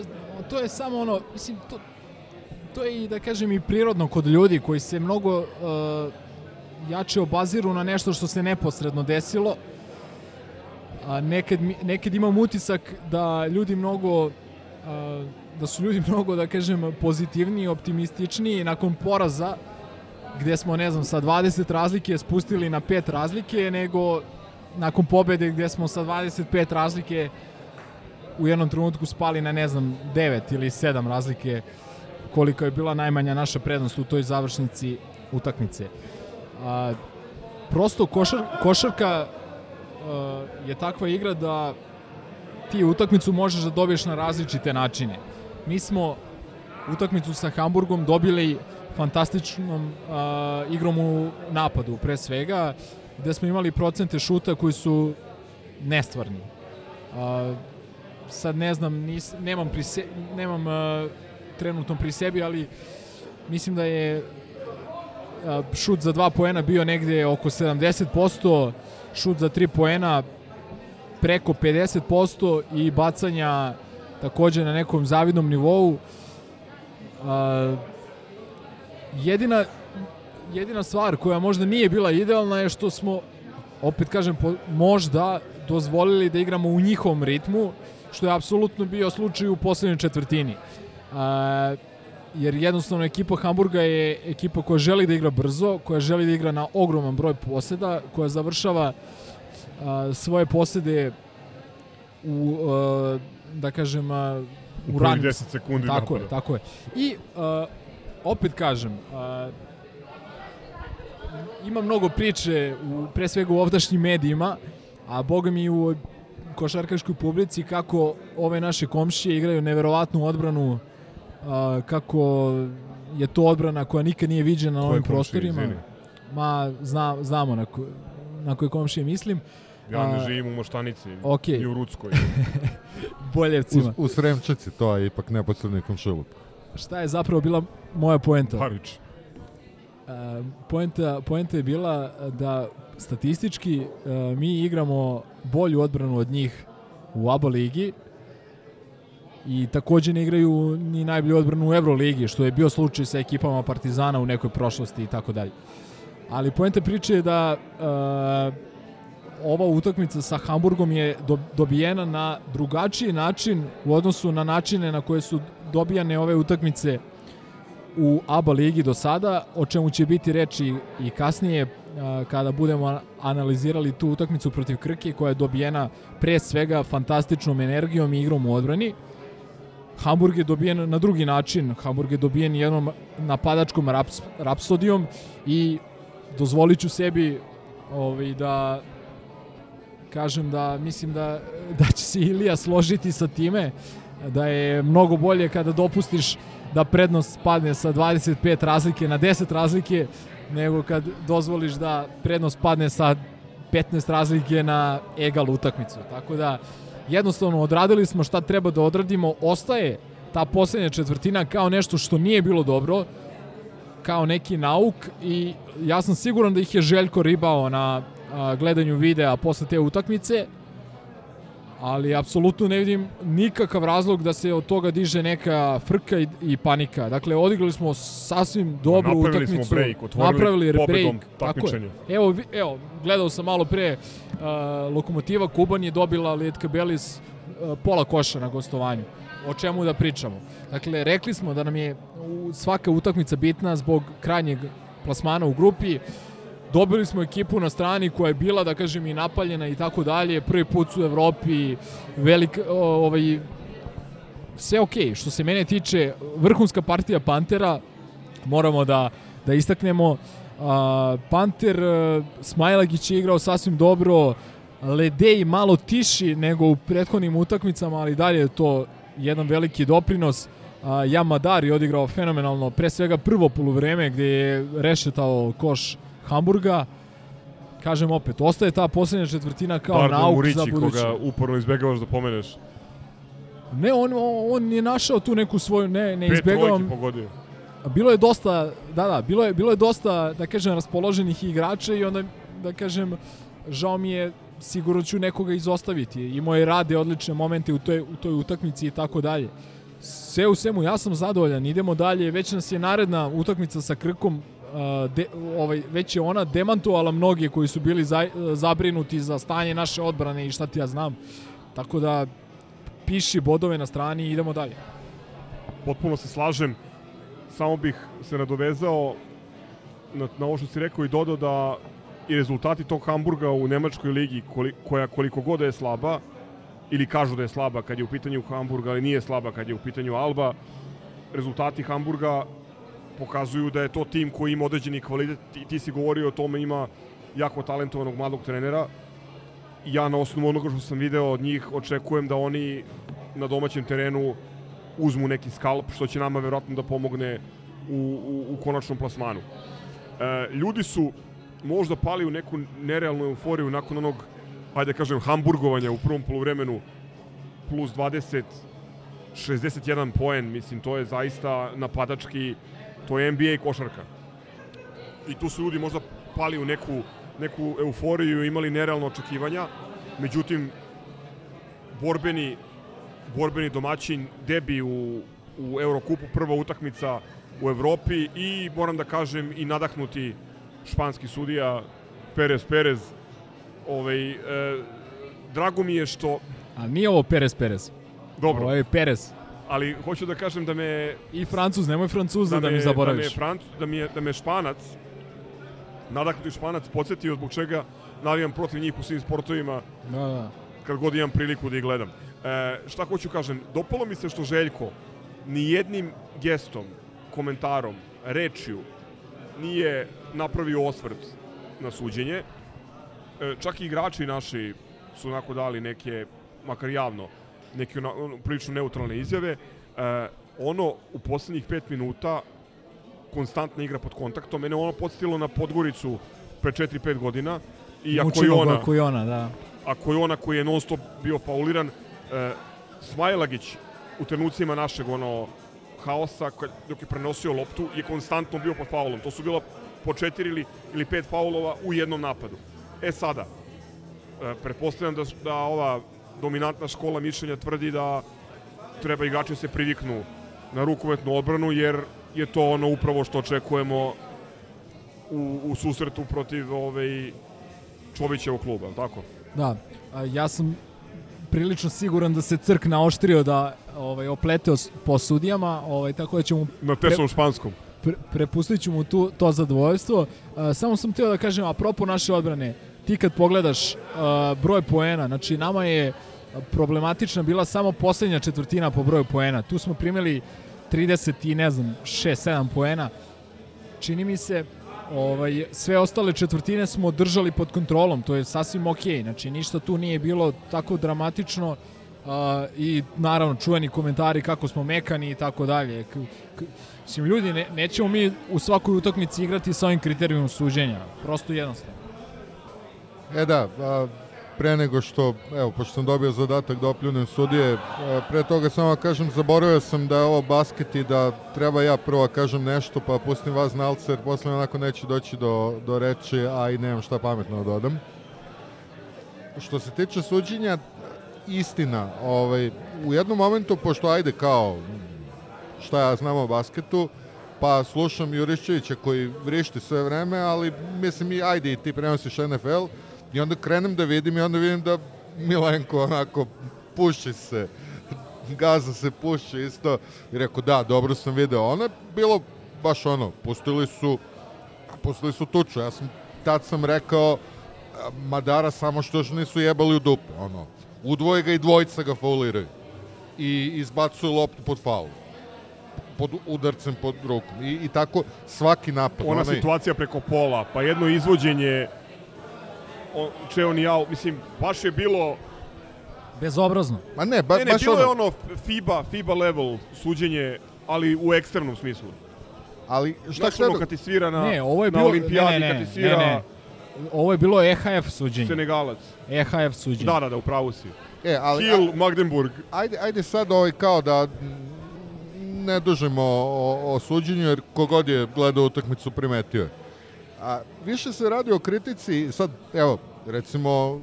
to je samo ono, mislim, to, to je i da kažem i prirodno kod ljudi koji se mnogo uh, jače obaziru na nešto što se neposredno desilo. A nekad, nekad imam utisak da ljudi mnogo da su ljudi mnogo, da kažem, pozitivniji, optimističniji nakon poraza gde smo, ne znam, sa 20 razlike spustili na 5 razlike, nego nakon pobede gde smo sa 25 razlike u jednom trenutku spali na ne znam 9 ili 7 razlike koliko je bila najmanja naša prednost u toj završnici utakmice. A, prosto košar, košarka a, je takva igra da ti utakmicu možeš da dobiješ na različite načine. Mi smo utakmicu sa Hamburgom dobili fantastičnom a, igrom u napadu, pre svega, gde smo imali procente šuta koji su nestvarni. A, sad ne znam, nis, nemam, pri se, nemam a, trenutno pri sebi, ali mislim da je a, šut za dva poena bio negde oko 70%, šut za tri poena preko 50% i bacanja takođe na nekom zavidnom nivou. A, jedina jedina stvar koja možda nije bila idealna je što smo opet kažem po, možda dozvolili da igramo u njihovom ritmu što je apsolutno bio slučaj u poslednjoj četvrtini. A, jer jednostavno ekipa Hamburga je ekipa koja želi da igra brzo, koja želi da igra na ogroman broj poseda, koja završava a, svoje posede u a, da kažem a, U ranim 10 sekundi Tako je, napada. tako je. I a, opet kažem, a, ima mnogo priče u, pre svega u ovdašnjim medijima, a boga mi u košarkaškoj publici kako ove naše komšije igraju neverovatnu odbranu a, kako je to odbrana koja nikad nije viđena na ovim komšije, prostorima. izvini? Ma, zna, znamo na, ko, na koje komšije mislim. Ja ne živim u Moštanici, okej. ni u Ruckoj. Boljevcima. U, u Sremčici, to je ipak neposredni komšiluk. Šta je zapravo bila moja poenta? Parić. E, poenta, poenta je bila da statistički e, mi igramo bolju odbranu od njih u ABA ligi i takođe ne igraju ni najbolju odbranu u Euroligi, što je bio slučaj sa ekipama Partizana u nekoj prošlosti i tako dalje. Ali poenta priče je da e, ova utakmica sa Hamburgom je do, dobijena na drugačiji način u odnosu na načine na koje su dobijane ove utakmice u ABA ligi do sada, o čemu će biti reči i kasnije kada budemo analizirali tu utakmicu protiv Krke koja je dobijena pre svega fantastičnom energijom i igrom u odbrani. Hamburg je dobijen na drugi način. Hamburg je dobijen jednom napadačkom raps, rapsodijom i dozvolit ću sebi ovaj, da kažem da mislim da, da će se Ilija složiti sa time da je mnogo bolje kada dopustiš da prednost padne sa 25 razlike na 10 razlike nego kad dozvoliš da prednost padne sa 15 razlike na egal utakmicu. Tako da jednostavno odradili smo šta treba da odradimo, ostaje ta poslednja četvrtina kao nešto što nije bilo dobro, kao neki nauk i ja sam siguran da ih je Željko ribao na a, gledanju videa posle te utakmice, ali apsolutno ne vidim nikakav razlog da se od toga diže neka frka i, i panika. Dakle, odigrali smo sasvim dobru Napravili smo utakmicu. break, otvorili napravili break, tako je. takmičenje. Evo, vi- evo, gledao sam malo pre uh, Lokomotiva Kuban je dobila Lijetka Belis uh, pola koša na gostovanju. O čemu da pričamo? Dakle, rekli smo da nam je svaka utakmica bitna zbog krajnjeg plasmana u grupi. Dobili smo ekipu na strani koja je bila, da kažem, i napaljena i tako dalje. Prvi put u Evropi, velik, ovaj, sve okej. Što se mene tiče, vrhunska partija Pantera, moramo da, da istaknemo. Panter, e, Smajlagić je igrao sasvim dobro, Ledej malo tiši nego u prethodnim utakmicama, ali dalje je to jedan veliki doprinos. Jamadar je odigrao fenomenalno, pre svega prvo poluvreme gde je rešetao koš Hamburga. Kažem opet, ostaje ta poslednja četvrtina kao Pardon, nauk Murići, za buduće. koga uporno izbegavaš da pomeneš. Ne, on, on je našao tu neku svoju, ne, ne Pet izbegavam. pogodio. Bilo je dosta, da, da, bilo je, bilo je dosta, da kažem, raspoloženih igrača i onda, da kažem, žao mi je, sigurno ću nekoga izostaviti. Imao je rade odlične momente u toj, u toj utakmici i tako dalje. Sve u svemu, ja sam zadovoljan, idemo dalje, već nas je naredna utakmica sa Krkom, de, ovaj, već je ona demantovala mnoge koji su bili za, zabrinuti za stanje naše odbrane i šta ti ja znam. Tako da, piši bodove na strani i idemo dalje. Potpuno se slažem. Samo bih se nadovezao na, na ovo što si rekao i dodao da i rezultati tog Hamburga u Nemačkoj ligi, koli, koja koliko god da je slaba, ili kažu da je slaba kad je u pitanju Hamburg, ali nije slaba kad je u pitanju Alba. Rezultati Hamburga pokazuju da je to tim koji ima određeni kvalitet i ti si govorio o tome ima jako talentovanog mladog trenera. Ja na osnovu onoga što sam video od njih očekujem da oni na domaćem terenu uzmu neki skalp, što će nama verovatno da pomogne u, u, u konačnom plasmanu. E, ljudi su možda pali u neku nerealnu euforiju nakon onog, hajde da kažem, hamburgovanja u prvom poluvremenu plus 20, 61 poen, mislim, to je zaista napadački, to je NBA košarka. I tu su ljudi možda pali u neku, neku euforiju i imali nerealno očekivanja, međutim, borbeni, borbeni domaćin, debi u, u Eurokupu, prva utakmica u Evropi i moram da kažem i nadahnuti španski sudija Perez Perez. Ovaj, e, drago mi je što... A nije ovo Perez Perez. Dobro. Ovo je Perez. Ali hoću da kažem da me... I Francuz, nemoj Francuza da, da mi zaboraviš. Da me, Francuz, da, mi je, da me Španac, nadahnuti Španac, podsjetio zbog čega navijam protiv njih u svim sportovima Da, da. kad god imam priliku da ih gledam. E, šta hoću kažem, dopalo mi se što Željko ni jednim gestom, komentarom, rečju nije napravio osvrt na suđenje. E, čak i igrači naši su onako dali neke, makar javno, neke ono, prilično neutralne izjave. E, ono u poslednjih pet minuta konstantna igra pod kontaktom. Mene ono podsjetilo na Podgoricu pre 4-5 godina. I ako je ona, ako je ona, da. ako je ona koji je non stop bio fauliran, e, Smajlagić u trenucima našeg ono haosa dok je prenosio loptu je konstantno bio pod faulom. To su bila po četiri ili, ili pet faulova u jednom napadu. E sada, e, pretpostavljam da, da ova dominantna škola mišljenja tvrdi da treba igrači se priviknu na rukometnu odbranu jer je to ono upravo što očekujemo u, u susretu protiv ovaj, Čovićevog kluba, tako? Da, a, ja sam prilično siguran da se crk naoštrio da ovaj opleteo po sudijama, ovaj tako da ćemo Na tesnom španskom. pre, prepustit ću mu tu, to zadovoljstvo. A, samo sam htio da kažem, apropo naše odbrane, ti kad pogledaš a, broj poena, znači nama je problematična bila samo poslednja četvrtina po broju poena. Tu smo primili 30 i ne znam, 6-7 poena. Čini mi se ovaj, sve ostale četvrtine smo držali pod kontrolom, to je sasvim okej, znači ništa tu nije bilo tako dramatično uh, i naravno čuveni komentari kako smo mekani i tako dalje. Mislim, ljudi, ne, nećemo mi u svakoj utakmici igrati sa ovim kriterijumom suđenja, prosto jednostavno. E da, a, pre nego što, evo, pošto sam dobio zadatak da opljunem sudije, pre toga samo da kažem, zaboravio sam da je ovo basket i da treba ja prvo da kažem nešto, pa pustim vas na alce, jer posle onako neće doći do, do reči, a i nemam šta pametno da dodam. Što se tiče suđenja, istina, ovaj, u jednom momentu, pošto ajde kao, šta ja znam o basketu, pa slušam Jurišćevića koji vrišti sve vreme, ali mislim i ajde i ti prenosiš NFL i onda krenem da vidim i onda vidim da Milenko onako puši se, gaza se puši isto i rekao da, dobro sam video. Ono je bilo baš ono, pustili su pustili su tuču. Ja sam, tad sam rekao Madara samo što još nisu jebali u dupe. Ono, udvoje ga i dvojica ga fauliraju. I izbacuju loptu pod faul pod udarcem pod rukom. I, i tako svaki napad. Ona onaj- situacija preko pola, pa jedno izvođenje o, Čeon i Jao, mislim, baš je bilo... Bezobrazno. Ma ne, ba, ne, ne, baš bilo ono, je ono FIBA, FIBA level suđenje, ali u ekstremnom smislu. ali šta Znaš ono kad ti svira na, ne, ovo je na bilo, olimpijadi, ne, ne, kad ne, ti svira ne, ne. Ovo je bilo EHF suđenje. Senegalac. EHF suđenje. Da, da, da, upravo si. E, ali, Kiel, Magdeburg. ajde, ajde sad ovaj kao da ne dužimo o, o suđenju, jer kogod je gledao utakmicu primetio je. A više se radi o kritici, sad, evo, recimo,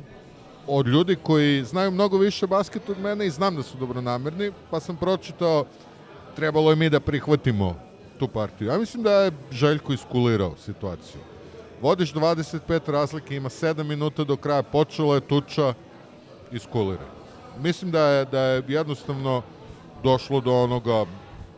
od ljudi koji znaju mnogo više basket od mene i znam da su dobronamerni, pa sam pročitao, trebalo je mi da prihvatimo tu partiju. Ja mislim da je Željko iskulirao situaciju. Vodiš 25 razlike, ima 7 minuta do kraja, počela je tuča, iskulira. Mislim da je, da je jednostavno došlo do onoga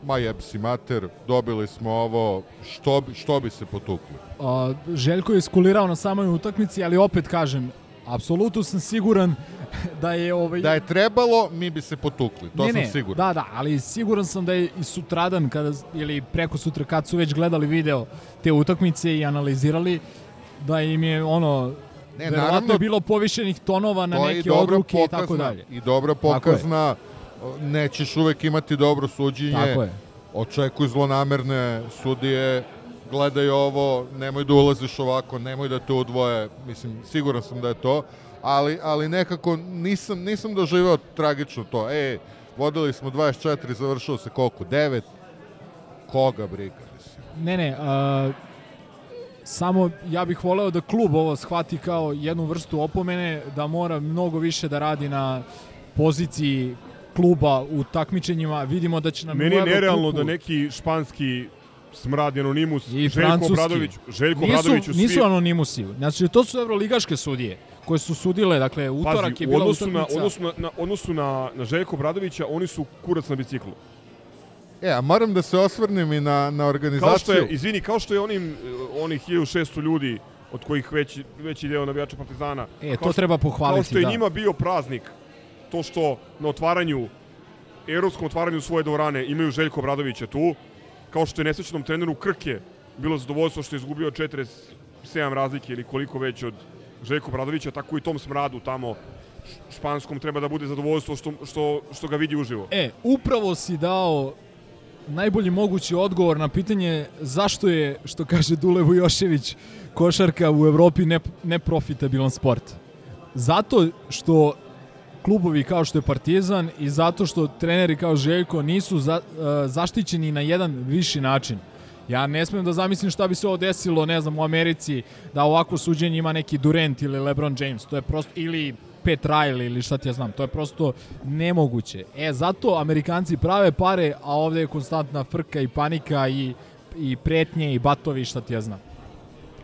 ma jeb si mater, dobili smo ovo, što bi, što bi se potukli? A, Željko je iskulirao na samoj utakmici, ali opet kažem, apsolutno sam siguran da je ovaj Da je trebalo, mi bi se potukli, to ne, sam ne, siguran. Da, da, ali siguran sam da je i sutradan kada ili preko sutra kad su već gledali video te utakmice i analizirali da im je ono Ne, naravno, je bilo povišenih tonova na neke odluke i tako pokazna- dalje. I dobro Tako je. Nećeš uvek imati dobro suđenje. Tako je. Očekuj zlonamerne sudije, gledaj ovo, nemoj da ulaziš ovako, nemoj da te udvoje. Mislim, siguran sam da je to, ali, ali nekako nisam, nisam doživao tragično to. E, vodili smo 24, završilo se koliko? 9? Koga briga, mislim. Ne, ne, a, samo ja bih voleo da klub ovo shvati kao jednu vrstu opomene, da mora mnogo više da radi na poziciji kluba u takmičenjima. Vidimo da će nam Meni u je nerealno Evrokupu- da neki španski smrad Anonimus, i Željko francuski. Obradović, Željko nisu, Obradović svi... Nisu anonimusi. Znači, to su evroligaške sudije koje su sudile, dakle, utorak Pazi, je u bila odnosu na, odnosu na, na, odnosu na, na Željko Obradovića, oni su kurac na biciklu. E, a moram da se osvrnem i na, na organizaciju. Kao što je, izvini, kao što je onim, eh, onih 1600 ljudi od kojih veći, veći deo navijača Partizana. E, to što- treba pohvaliti, Kao što je da. njima bio praznik, to što na otvaranju, evropskom otvaranju svoje dvorane imaju Željko Obradovića tu, kao što je nesrećnom treneru Krke bilo zadovoljstvo što je izgubio 47 razlike ili koliko već od Željko Obradovića, tako i tom smradu tamo španskom treba da bude zadovoljstvo što, što, što ga vidi uživo. E, upravo si dao najbolji mogući odgovor na pitanje zašto je, što kaže Dule Vujošević, košarka u Evropi ne, neprofitabilan sport. Zato što klubovi kao što je Partizan i zato što treneri kao Željko nisu za, e, zaštićeni na jedan viši način. Ja ne smem da zamislim šta bi se ovo desilo, ne znam, u Americi, da ovako suđenje ima neki Durant ili LeBron James. To je prosto, ili Pet Riley ili šta ti ja znam. To je prosto nemoguće. E, zato Amerikanci prave pare, a ovde je konstantna frka i panika i, i pretnje i batovi šta ti ja znam.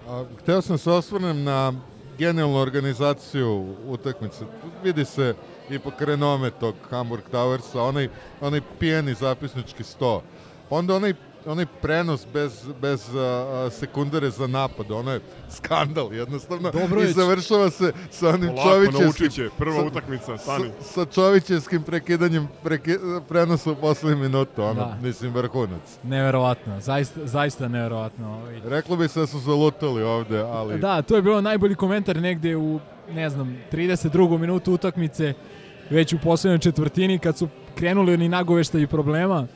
A, hteo sam se osvrnem na genijalnu organizaciju utakmice. Vidi se ipak renome tog Hamburg Towersa, onaj, onaj pijeni zapisnički sto. Onda onaj onaj prenos bez, bez a, sekundare za napad, ono je skandal jednostavno. Dobro I završava se sa onim Polako, čovićevskim... naučit će. Prva sa- utakmica, stani. Sa, sa čovićevskim prekidanjem preki, prenosa u poslednju minutu, ono, Da. mislim, vrhunac. Neverovatno, zaista, zaista neverovatno. Ovaj. Reklo bi se da su zalutali ovde, ali... Da, to je bilo najbolji komentar negde u, ne znam, 32. minutu utakmice, već u poslednjoj četvrtini, kad su krenuli oni nagoveštaji problema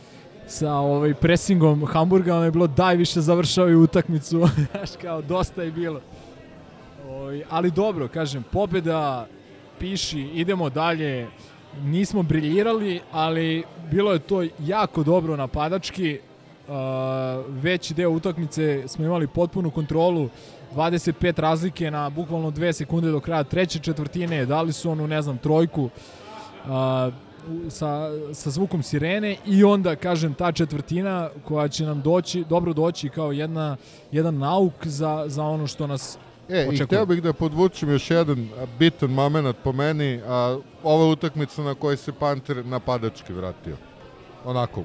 sa ovaj presingom Hamburga, ono je bilo daj više završavaju utakmicu, znaš kao dosta je bilo. Ovaj, ali dobro, kažem, pobeda piši, idemo dalje, nismo briljirali, ali bilo je to jako dobro napadački, Uh, veći deo utakmice smo imali potpunu kontrolu. 25 razlike na bukvalno 2 sekunde do kraja treće četvrtine. Dali su onu ne znam trojku. Uh, sa, sa zvukom sirene i onda kažem ta četvrtina koja će nam doći dobro doći kao jedna jedan nauk za, za ono što nas E, i očekuje. hteo bih da podvučem još jedan bitan moment po meni, a ova utakmica na kojoj se Panter napadački vratio. Onako,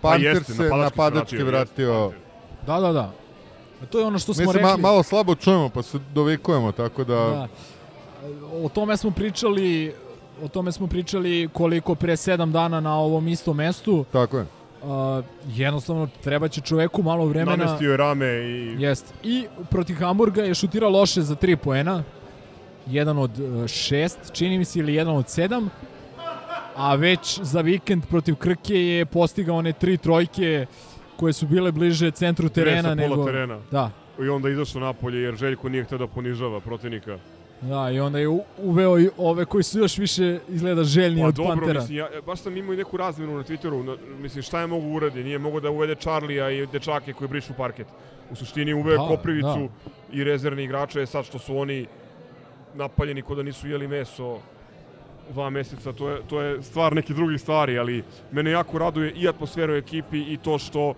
Pa Panter jeste, se napadački vratio, vratio. Da, da, da. A to je ono što smo Mislim, rekli. ma, malo slabo čujemo, pa se dovikujemo, tako da... Da. O tome smo pričali o tome smo pričali koliko pre sedam dana na ovom istom mestu. Tako je. Uh, jednostavno treba će čoveku malo vremena. Namestio je rame i... Jest. I protiv Hamburga je šutirao loše za 3 poena. Jedan od uh, šest, čini mi se, ili jedan od sedam. A već za vikend protiv Krke je postigao one tri trojke koje su bile bliže centru terena pola nego... terena. Da, I onda izašao napolje jer Željko nije hteo da ponižava protivnika. Da, i onda je uveo i ove koji su još više izgleda željni Pa od dobro, Pantera. mislim, ja, baš sam imao i neku razmenu na Twitteru, na, mislim, šta je mogu uradi? Nije mogo da uvede Charlija i dečake koji brišu parket. U suštini uveo Da, da, Koprivicu i rezervni igrače, sad što su oni napaljeni ko da nisu jeli meso dva meseca, to je, to je stvar nekih drugih stvari, ali mene jako raduje i atmosfera u ekipi i to što e,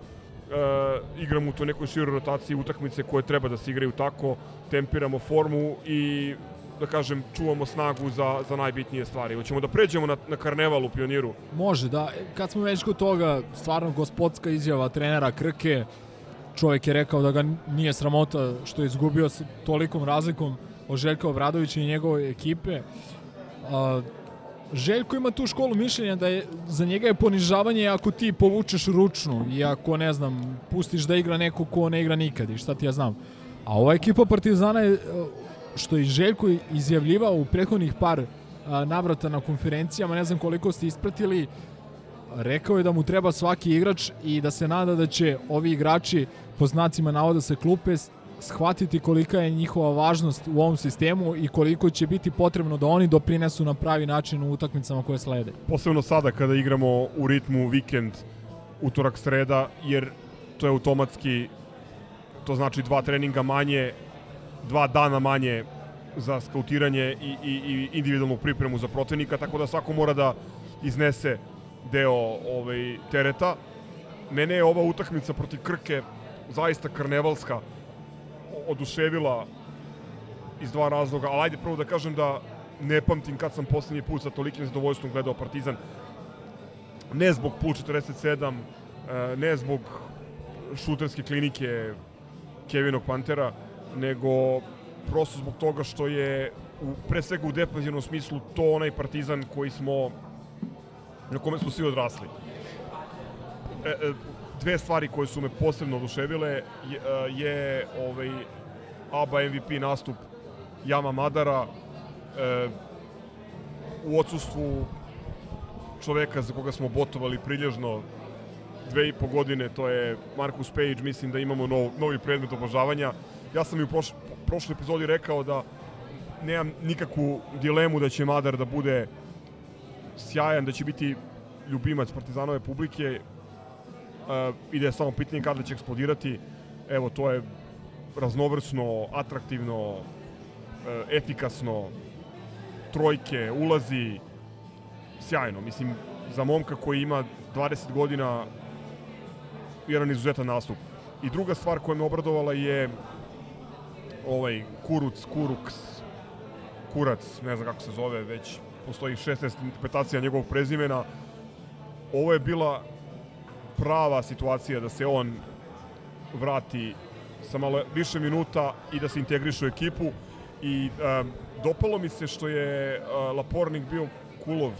igramo u toj nekoj široj rotaciji utakmice koje treba da se igraju tako, tempiramo formu i da kažem, čuvamo snagu za, za najbitnije stvari. Hoćemo da pređemo na, na karneval u Pioniru. Može, da. Kad smo već kod toga, stvarno gospodska izjava trenera Krke, čovjek je rekao da ga nije sramota što je izgubio sa tolikom razlikom od Željka Obradovića i njegove ekipe. Željko ima tu školu mišljenja da je za njega je ponižavanje ako ti povučeš ručnu i ako ne znam pustiš da igra neko ko ne igra nikad i šta ti ja znam. A ova ekipa Partizana je što je Željko izjavljivao u prethodnih par navrata na konferencijama, ne znam koliko ste ispratili, rekao je da mu treba svaki igrač i da se nada da će ovi igrači po znacima navoda se klupe shvatiti kolika je njihova važnost u ovom sistemu i koliko će biti potrebno da oni doprinesu na pravi način u utakmicama koje slede. Posebno sada kada igramo u ritmu vikend, utorak, sreda, jer to je automatski, to znači dva treninga manje, dva dana manje za skautiranje i, i, i individualnu pripremu za protivnika, tako da svako mora da iznese deo ovaj, tereta. Mene je ova utakmica protiv Krke zaista karnevalska oduševila iz dva razloga, ali ajde prvo da kažem da ne pamtim kad sam poslednji put sa tolikim zadovoljstvom gledao Partizan. Ne zbog pul 47, e, ne zbog šuterske klinike Kevinog Pantera, nego prosto zbog toga što je u, pre svega u defensivnom smislu to onaj Partizan koji smo na kome smo svi odrasli. E, e, dve stvari koje su me posebno oduševile je, je ovaj ABA MVP nastup Jama Madara e, u odsustvu čoveka za koga smo botovali prilježno dve i po godine, to je Marcus Page, mislim da imamo nov, novi predmet obožavanja. Ja sam i u proš, prošloj epizodi rekao da nemam nikakvu dilemu da će Madar da bude sjajan, da će biti ljubimac Partizanove publike i da je samo pitanje kada će eksplodirati. Evo, to je raznovrsno, atraktivno, uh, efikasno, trojke, ulazi, sjajno. Mislim, za momka koji ima 20 godina jedan izuzetan nastup. I druga stvar koja me obradovala je ovaj Kuruc, Kuruks, Kurac, ne znam kako se zove, već postoji 16 interpretacija njegovog prezimena. Ovo je bila prava situacija da se on vrati sa malo više minuta i da se integriše u ekipu. I um, dopalo mi se što je uh, Lapornik bio kulov.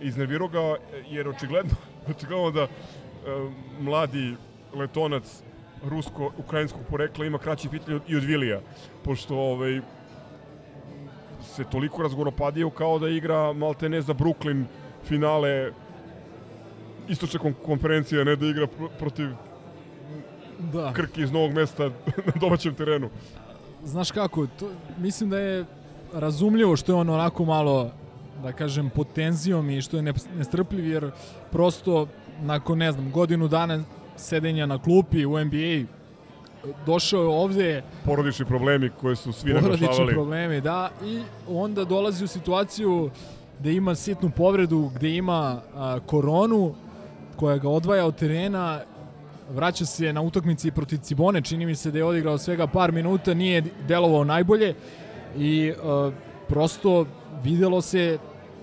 Iznervirao ga jer očigledno, očigledno da uh, mladi letonac rusko-ukrajinskog porekla ima kraći pitanje i od Vilija, pošto ovaj, se toliko razgoropadio kao da igra maltene za Brooklyn finale istočne konferencije, ne da igra pr protiv da. Krki iz novog mesta na domaćem terenu. Znaš kako, to, mislim da je razumljivo što je on onako malo da kažem, pod tenzijom i što je nestrpljiv, jer prosto nakon, ne znam, godinu dana sedenja na klupi u NBA, došao je ovde... Porodični problemi koje su svi naglašavali. Porodični problemi, da, i onda dolazi u situaciju gde ima sitnu povredu, gde ima a, koronu, koja ga odvaja od terena, vraća se na utakmici protiv Cibone, čini mi se da je odigrao svega par minuta, nije delovao najbolje i a, prosto videlo se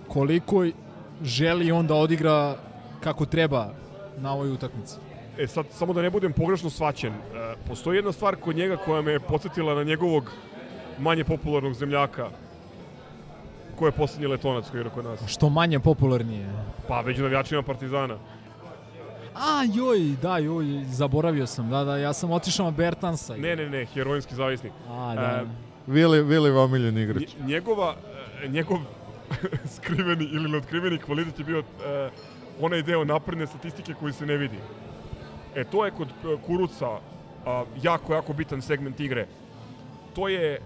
koliko želi on da odigra kako treba na ovoj utakmici. E sad, samo da ne budem pogrešno svaćen, e, postoji jedna stvar kod njega koja me podsjetila na njegovog manje popularnog zemljaka, ko je poslednji letonac koji igra kod nas. Što manje popularnije? Pa, među navijačima Partizana. A, joj, da, joj, zaboravio sam, da, da, ja sam otišao na Bertansa. Ne, ne, ne, heroinski zavisnik. A, da. E, Vili, Vili omiljen igrač. Njegova, e, njegov skriveni ili neotkriveni kvalitet je bio e, onaj deo napredne statistike koji se ne vidi. E, to je kod e, Kuruca a, jako, jako bitan segment igre. To je e,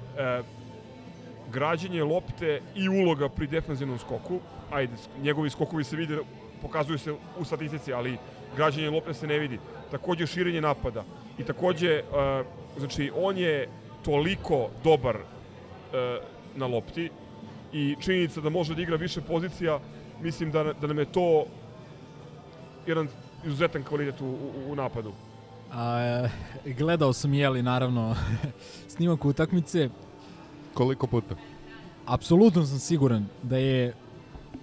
građenje lopte i uloga pri defensivnom skoku. Ajde, njegovi skokovi se vide, pokazuju se u statistici, ali građenje lopte se ne vidi. Takođe širenje napada. I takođe, e, znači, on je toliko dobar e, na lopti i činjenica da može da igra više pozicija, mislim da, da nam je to jedan izuzetan kvalitet u, u, u napadu. A, gledao sam jeli naravno snimak utakmice. Koliko puta? Apsolutno sam siguran da je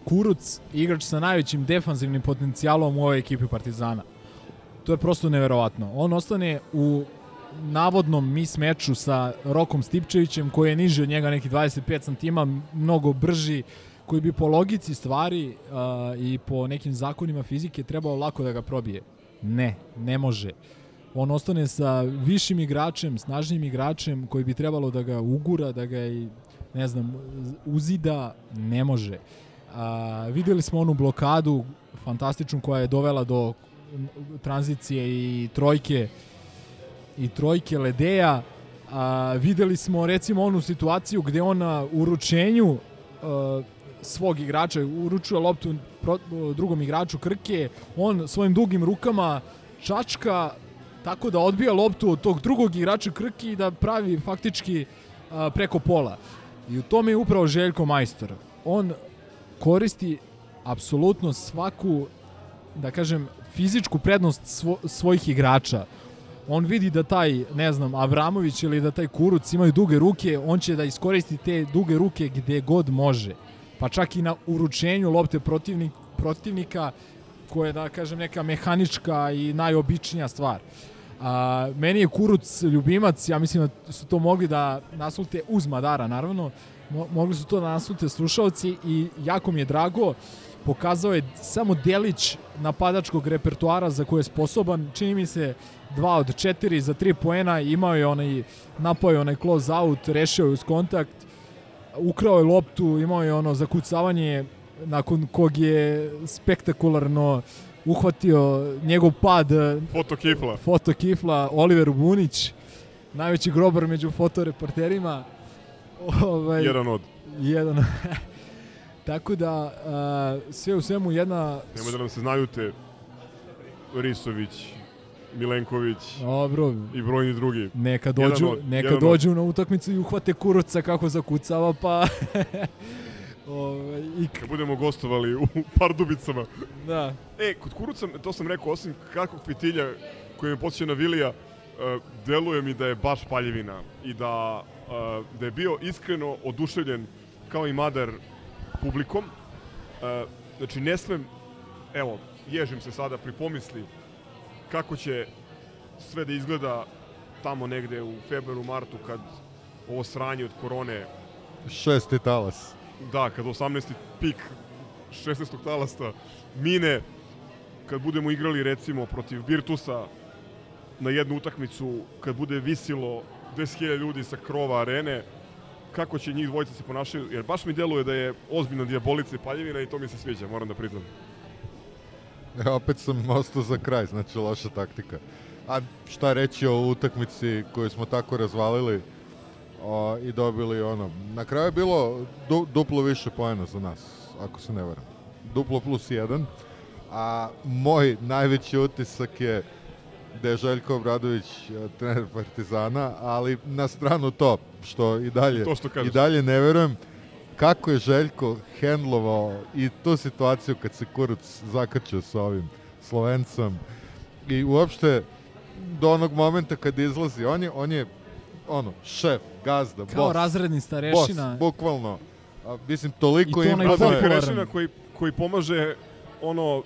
Kuruc igrač sa najvećim defanzivnim potencijalom u ovoj ekipi Partizana. To je prosto neverovatno. On ostane u navodnom mis meču sa Rokom Stipčevićem koji je niži od njega neki 25 cm, mnogo brži, koji bi po logici stvari a, i po nekim zakonima fizike trebao lako da ga probije. Ne, ne može. On ostane sa višim igračem, snažnim igračem koji bi trebalo da ga ugura, da ga i ne znam, uzida, ne može. A, videli smo onu blokadu fantastičnu koja je dovela do tranzicije i trojke i trojke Ledeja. A, videli smo recimo onu situaciju gde on na uručenju a, svog igrača uručuje loptu pro, drugom igraču Krke, on svojim dugim rukama čačka tako da odbija loptu od tog drugog igrača Krke i da pravi faktički a, preko pola. I u tome je upravo Željko majstor. On koristi apsolutno svaku, da kažem, fizičku prednost svo, svojih igrača. On vidi da taj, ne znam, Avramović ili da taj Kuruc imaju duge ruke, on će da iskoristi te duge ruke gde god može. Pa čak i na uručenju lopte protivnik, protivnika, koja je, da kažem, neka mehanička i najobičnija stvar. A, meni je Kuruc ljubimac, ja mislim da su to mogli da naslute uz Madara, naravno, Mo, mogli su to da naslute slušalci i jako mi je drago, pokazao je samo delić napadačkog repertoara za koje je sposoban, čini mi se 2 od 4 za 3 poena, imao je onaj, napao je onaj close out, rešio je uz kontakt, ukrao je loptu, imao je ono zakucavanje nakon kog je spektakularno uhvatio njegov pad foto kifla, foto kifla Oliver Bunić najveći grobar među fotoreporterima ovaj, jedan od jedan tako da uh, sve u svemu jedna nema da nam se znaju te Risović Milenković Dobro. i brojni drugi. Neka dođu, od, neka dođu od. na utakmicu i uhvate kuruca kako zakucava, pa... Ove, i... Kad budemo gostovali u Pardubicama. Da. E, kod kuruca, to sam rekao, osim kakvog fitilja koji me posjeća na Vilija, uh, deluje mi da je baš paljevina i da, uh, da je bio iskreno oduševljen kao i Madar publikom. Znači, ne smem, evo, ježim se sada pri pomisli kako će sve da izgleda tamo negde u februaru, martu kad ovo sranje od korone šesti talas da, kad 18. pik 16. talasta mine kad budemo igrali recimo protiv Virtusa na jednu utakmicu kad bude visilo 10.000 ljudi sa krova arene kako će njih dvojica se ponašaju jer baš mi deluje da je ozbiljna dijabolica i paljevina i to mi se sviđa, moram da priznam E, opet sam ostao za kraj, znači loša taktika. A šta reći o utakmici koju smo tako razvalili o, i dobili ono. Na kraju je bilo du, duplo više poena za nas, ako se ne varam. Duplo plus jedan. A moj najveći utisak je da je Željko Obradović e, trener Partizana, ali na stranu to, što i dalje, to što i dalje ne verujem kako je Željko hendlovao i tu situaciju kad se Kuruc zakačio sa ovim Slovencom i uopšte do onog momenta kad izlazi, on je, on je ono, šef, gazda, Kao boss. razredni starešina. Boss, bukvalno. A, mislim, toliko I to ima... Starešina koji, koji pomaže ono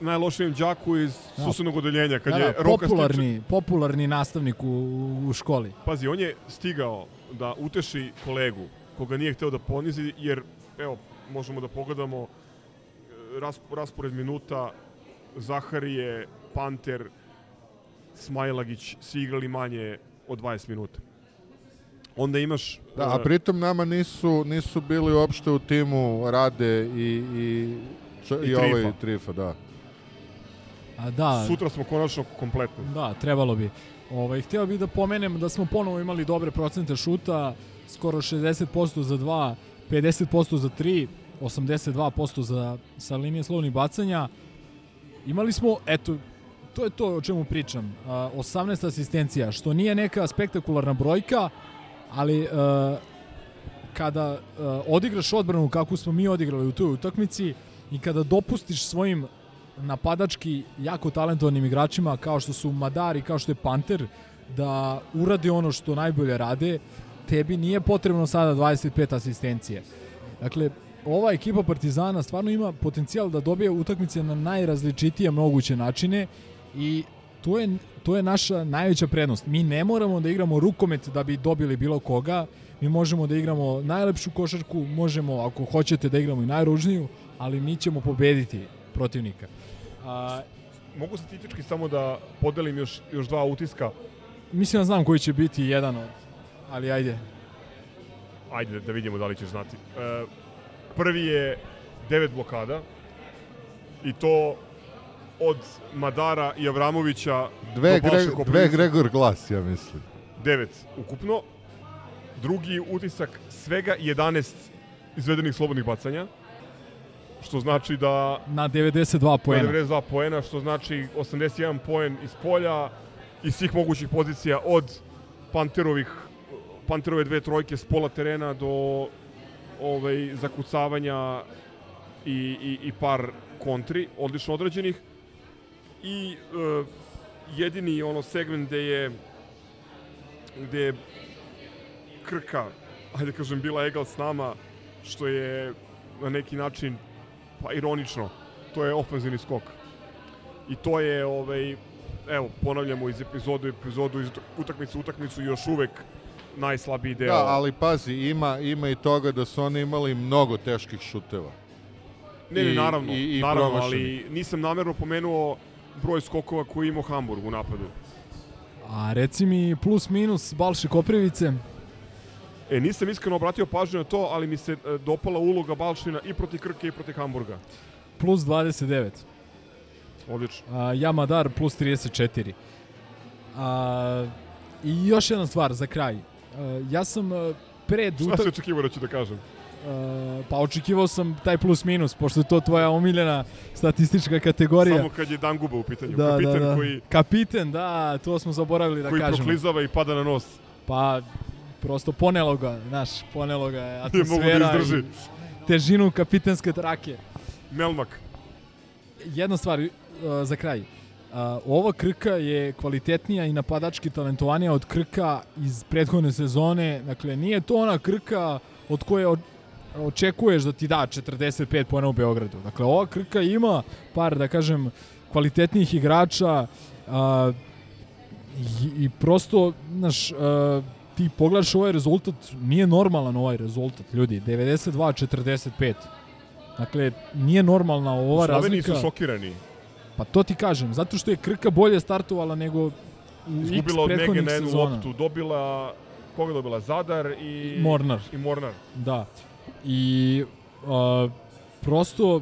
najlošijem đaku iz da. susednog odeljenja kad da, je da, Roka popularni, stiče. popularni nastavnik u, u školi. Pazi, on je stigao da uteši kolegu koga nije hteo da ponizi, jer, evo, možemo da pogledamo raspored minuta, Zaharije, Panter, Smajlagić, svi igrali manje od 20 minuta. Onda imaš... Da, a pritom nama nisu, nisu bili uopšte u timu Rade i, i, i, i ovaj Trifa, da. A da. Sutra smo konačno kompletni. Da, trebalo bi. Ovaj, htio bih da pomenem da smo ponovo imali dobre procente šuta, skoro 60% za 2, 50% za 3, 82% za, sa linije slovnih bacanja. Imali smo, eto, to je to o čemu pričam, 18 asistencija, što nije neka spektakularna brojka, ali kada odigraš odbranu kako smo mi odigrali u toj utakmici i kada dopustiš svojim napadački jako talentovanim igračima kao što su Madar i kao što je Panter da urade ono što najbolje rade, tebi nije potrebno sada 25 asistencije. Dakle, ova ekipa Partizana stvarno ima potencijal da dobije utakmice na najrazličitije moguće načine i to je, to je naša najveća prednost. Mi ne moramo da igramo rukomet da bi dobili bilo koga, mi možemo da igramo najlepšu košarku, možemo, ako hoćete, da igramo i najružniju, ali mi ćemo pobediti protivnika. A, Mogu statistički samo da podelim još, još dva utiska. mislim da znam koji će biti jedan od, ali ajde. Ajde da vidimo da li ćeš znati. E, prvi je devet blokada i to od Madara i Avramovića Dve, do Gre, dve. Gregor Glas, ja mislim. Devet ukupno. Drugi utisak svega 11 izvedenih slobodnih bacanja. Što znači da Na 92 poena. 92 poena, što znači 81 poen iz polja iz svih mogućih pozicija od Panterovih Panterove dve trojke s pola terena do ovaj, zakucavanja i, i, i par kontri, odlično odrađenih. I e, jedini ono segment gde je gde je Krka, ajde kažem, bila egal s nama, što je na neki način pa ironično, to je ofenzivni skok. I to je, ovaj, evo, ponavljamo iz epizodu u epizodu, iz utakmicu u utakmicu još uvek najslabiji deo. Da, ali pazi, ima, ima i toga da su oni imali mnogo teških šuteva. Ne, ne, naravno, i- i naravno, ali nisam namerno pomenuo broj skokova koji ima Hamburg u napadu. A reci mi plus minus Balše Koprivice. E, nisam iskreno obratio pažnju na to, ali mi se e, dopala uloga Balšina i protiv Krke i protiv Hamburga. Plus 29. Odlično. A, ja Madar plus 34. A, I još jedna stvar za kraj. A, ja sam a, pred Šta utak- se očekivao da ću da kažem? a, pa očekivao sam taj plus minus, pošto je to tvoja omiljena statistička kategorija. Samo kad je Danguba u pitanju. da, Kapitan da, da. koji, Kapiten, da, to smo zaboravili da koji kažemo. proklizava i pada na nos. Pa, prosto ponelo ga, znaš, ponelo ga je da atmosfera izdrži. i težinu kapitenske trake. Melmak. Jedna stvar uh, za kraj. Uh, ova Krka je kvalitetnija i napadački talentovanija od Krka iz prethodne sezone. Dakle, nije to ona Krka od koje očekuješ da ti da 45 pojena u Beogradu. Dakle, ova Krka ima par, da kažem, kvalitetnijih igrača uh, i, i prosto, znaš, uh, ti pogledaš ovaj rezultat, nije normalan ovaj rezultat, ljudi. 92-45. Dakle, nije normalna ova Sloveni razlika. su šokirani. Pa to ti kažem, zato što je Krka bolje startovala nego u x Izgubila od Mege prethodnih na jednu loptu. Dobila, koga dobila? Zadar i... Mornar. I Mornar. Da. I uh, prosto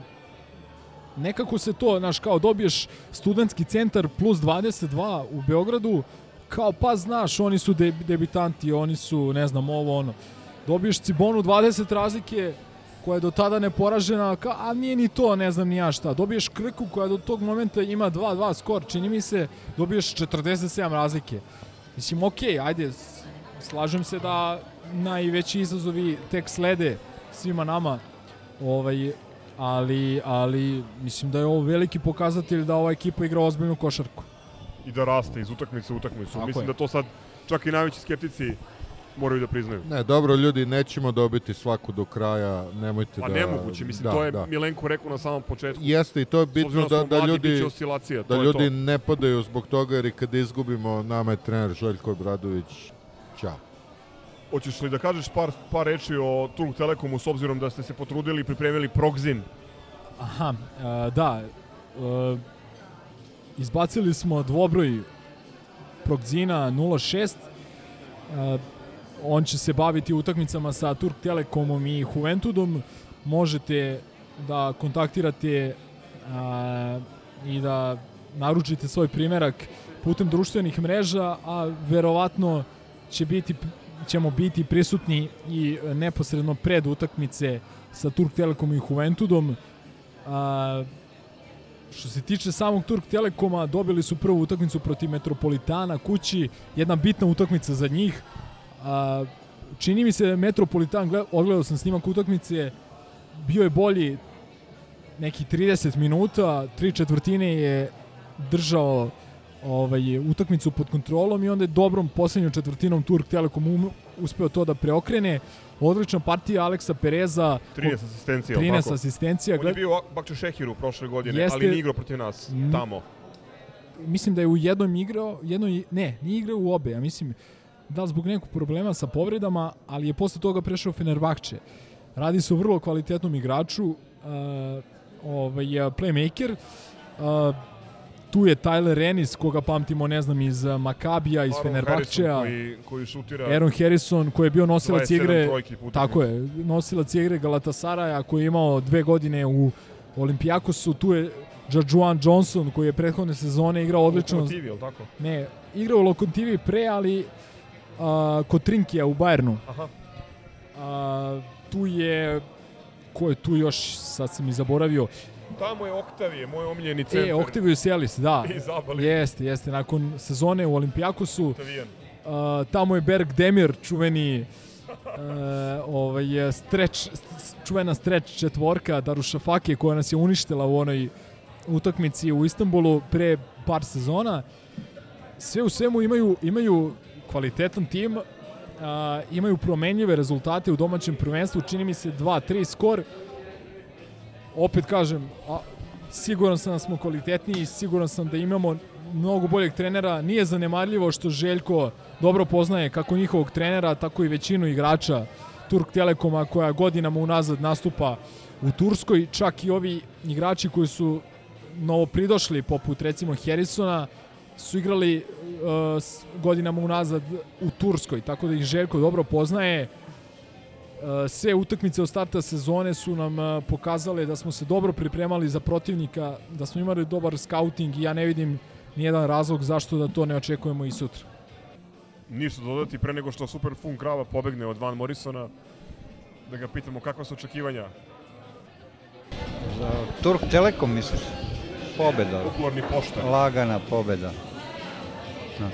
nekako se to, znaš, kao dobiješ studentski centar plus 22 u Beogradu, kao pa znaš, oni su de, debitanti, oni su, ne znam, ovo ono. Dobiješ Cibonu 20 razlike, koja je do tada neporažena, ka, a nije ni to, ne znam ni ja šta. Dobiješ Krku koja do tog momenta ima 2-2 skor, čini mi se, dobiješ 47 razlike. Mislim, okej, ajde, s- slažem se da najveći izazovi tek slede svima nama, ovaj, ali, ali mislim da je ovo veliki pokazatelj da ova ekipa igra ozbiljnu košarku. I da raste iz utakmice u utakmicu. Tako Mislim je. da to sad čak i najveći skeptici moraju da priznaju. Ne, dobro, ljudi, nećemo dobiti svaku do kraja, nemojte Pa da... nemoguće, mislim, da, to je da. Milenko rekao na samom početku. Jeste i to je bitno da, da mladi, ljudi, da ljudi to. ne padaju zbog toga jer i kad izgubimo nama je trener Željko Obradović. Ćao. Hoćeš li da kažeš par, par reči o Turk Telekomu s obzirom da ste se potrudili i pripremili Progzin? Aha, a, da, a, izbacili smo dvobroj Progzina 06, a, on će se baviti utakmicama sa Turk Telekomom i Juventudom, možete da kontaktirate a, i da naručite svoj primerak putem društvenih mreža, a verovatno će biti ćemo biti prisutni i neposredno pred utakmice sa Turk Telekom i Juventudom. A, što se tiče samog Turk Telekoma, dobili su prvu utakmicu protiv Metropolitana kući, jedna bitna utakmica za njih. A, čini mi se da Metropolitan, gled- odgledao sam snimak utakmice, bio je bolji neki 30 minuta, tri četvrtine je držao ovaj, utakmicu pod kontrolom i onda je dobrom poslednjom četvrtinom Turk Telekom um, uspeo to da preokrene. Odlična partija Aleksa Pereza. 13 asistencija, 13 asistencija. On je bio u Bakče Šehiru prošle godine, Jeste- ali nije igrao protiv nas, tamo. mislim da je u jednom igrao, jednoj, ne, nije igrao u obe, ja mislim da zbog nekog problema sa povredama, ali je posle toga prešao Fenerbahče. Radi se o vrlo kvalitetnom igraču, uh, ovaj, playmaker, uh, tu je Tyler Ennis, koga pamtimo, ne znam, iz uh, Makabija, iz Fenerbahčeja. Koji, koji šutira Aaron Harrison koji je bio nosilac 27 igre tako je nosilac igre Galatasaraja koji je imao dve godine u Olimpijakosu tu je Jajuan Johnson koji je prethodne sezone igrao odlično Lokomotivi, je li tako? ne igrao u Lokomotivi pre ali a, kod Trinkija u Bayernu Aha. a, tu je ko je tu još sad sam i zaboravio Tamo je Oktavije, moj omiljeni centar. E, Octavius Ellis, da. Iz Abali. Jeste, jeste. Nakon sezone u Olimpijakosu, Octavian. uh, tamo je Berg Demir, čuveni uh, ovaj, streč, čuvena streč četvorka Darušafake koja nas je uništila u onoj utakmici u Istanbulu pre par sezona. Sve u svemu imaju, imaju kvalitetan tim, uh, imaju promenljive rezultate u domaćem prvenstvu, čini mi se 2-3 skor, opet kažem, a, siguran sam da smo kvalitetniji, siguran sam da imamo mnogo boljeg trenera. Nije zanemarljivo što Željko dobro poznaje kako njihovog trenera, tako i većinu igrača Turk Telekoma koja godinama unazad nastupa u Turskoj. Čak i ovi igrači koji su novo pridošli, poput recimo Harrisona, su igrali uh, godinama unazad u Turskoj, tako da ih Željko dobro poznaje. Uh, sve utakmice od starta sezone su nam uh, pokazale da smo se dobro pripremali za protivnika, da smo imali dobar scouting i ja ne vidim nijedan razlog zašto da to ne očekujemo i sutra. Ništa dodati pre nego što Super Fun Krava pobegne od Van Morrisona. Da ga pitamo kakva su očekivanja. Za Turk Telekom misliš? Pobeda. Popularni poštar. Lagana pobeda. Da.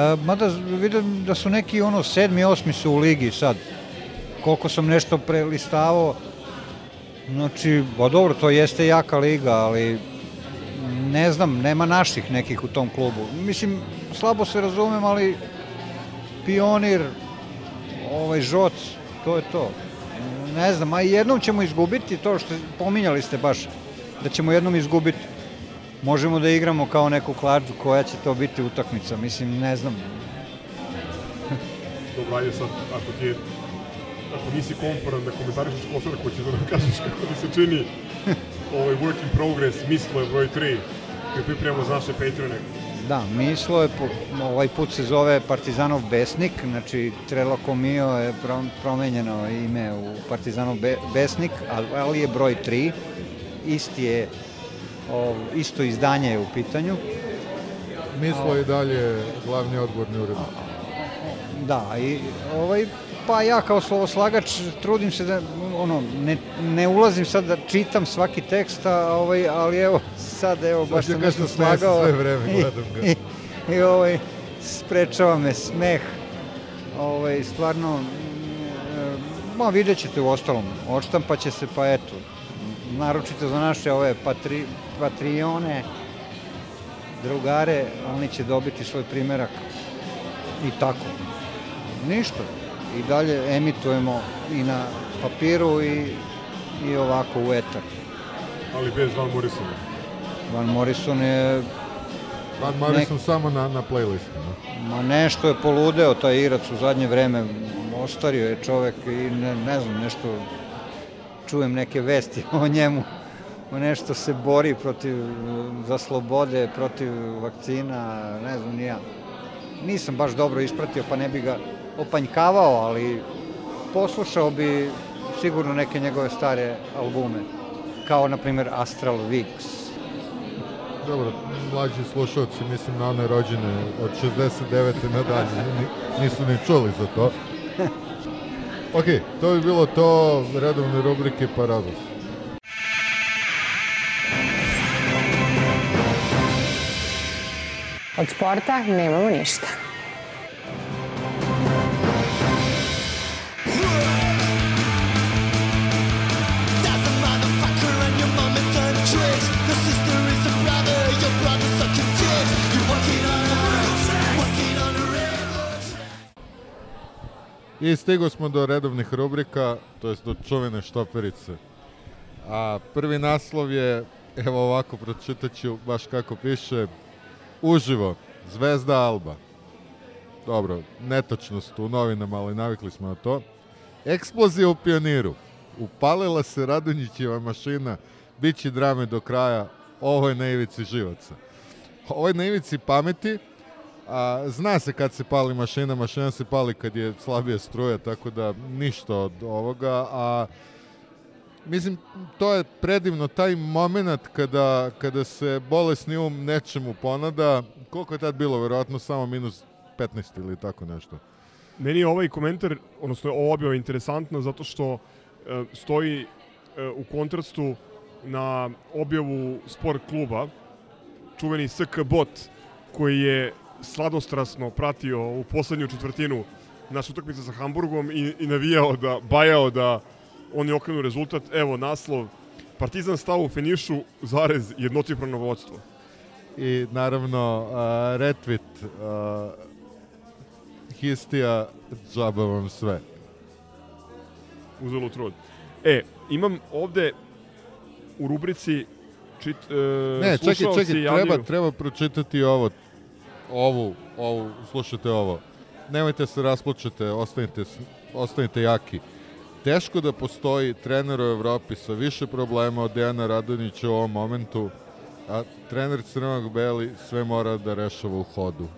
E, mada vidim da su neki ono sedmi, osmi su u ligi sad. Koliko sam nešto prelistavao, znači, ba dobro, to jeste jaka liga, ali ne znam, nema naših nekih u tom klubu. Mislim, slabo se razumem, ali pionir, ovaj žoc, to je to. Ne znam, a jednom ćemo izgubiti to što pominjali ste baš, da ćemo jednom izgubiti. Možemo da igramo kao neku klađu, koja će to biti utakmica, mislim, ne znam. Dobro, ajde sad, ako ti je ako nisi komforan da komentarišeš košarku, ko će da nam kažeš kako ti se čini ovaj work in progress, mislo je broj 3, koji pripremamo za naše Patreone. Da, Mislo je, ovaj put se zove Partizanov Besnik, znači Trelo Komio je pro- promenjeno ime u Partizanov Be, Besnik, ali, je broj 3, isti je, o, isto izdanje je u pitanju. Mislo je i dalje glavni odgovorni urednik. Da, i ovaj, pa ja kao slovoslagač trudim se da, ono, ne, ne ulazim sad da čitam svaki tekst, a, ovaj, ali evo, sad evo, Sad baš sam nešto se slagao. sve vreme, i- gledam ga. I, i ovaj, sprečava me smeh. Ovaj, stvarno, ma vidjet ćete u ostalom, odštampa će se, pa eto, naročito za naše ove patri, patrione, drugare, oni će dobiti svoj primerak i tako. Ništa. I dalje emitujemo i na papiru i, i ovako u etar. Ali bez Van Morrisona. Van Morrison je... Van Morrison samo na, na playlistu. Ne? Ma nešto je poludeo taj igrac u zadnje vreme. Ostario je čovek i ne, ne znam, nešto... Čujem neke vesti o njemu. Nešto se bori protiv, za slobode, protiv vakcina, ne znam ni ja. Nisam baš dobro ispratio, pa ne bi ga opanjkavao, ali poslušao bi sigurno neke njegove stare albume, kao na primjer Astral Weeks. Dobro, mlađi slušalci, mislim na one rođene od 69. nadalje, ni- nisu ni čuli za to. Ok, to bi bilo to redovne rubrike Parados. Od sporta nemamo ništa. I stigo smo do redovnih rubrika, to jest do čuvene štoperice. A prvi naslov je, evo ovako pročitat ću baš kako piše, uživo, Zvezda Alba. Dobro, netočnost u novinama, ali navikli smo na to. Eksplozija u pioniru. Upalila se Radonjićeva mašina, bit će drame do kraja, ovo je na ivici živaca. Ovo je na ivici pameti, a, zna se kad se pali mašina, mašina se pali kad je slabija struja, tako da ništa od ovoga, a mislim, to je predivno, taj moment kada, kada se bolesni um nečemu ponada, koliko je tad bilo, verovatno samo minus 15 ili tako nešto. Meni je ovaj komentar, odnosno ovo objava interesantna zato što e, stoji e, u kontrastu na objavu sport kluba, čuveni SK Bot, koji je sladostrasno pratio u poslednju četvrtinu našu utakmicu sa Hamburgom i, i navijao da, bajao da oni okrenu rezultat. Evo naslov, Partizan stao u finišu, zarez, jednocifrano vodstvo. I naravno, uh, retweet uh, histija, džaba vam sve. Uzelo trud. E, imam ovde u rubrici čit, e, Ne, čekaj, čekaj, javljaju- treba, treba pročitati ovo, ovu, ovu, slušajte ovo. Nemojte se rasplačete, ostanite, ostanite jaki. Teško da postoji trener u Evropi sa više problema od Dejana Radonjića u ovom momentu, a trener Crvenog Beli sve mora da rešava u hodu.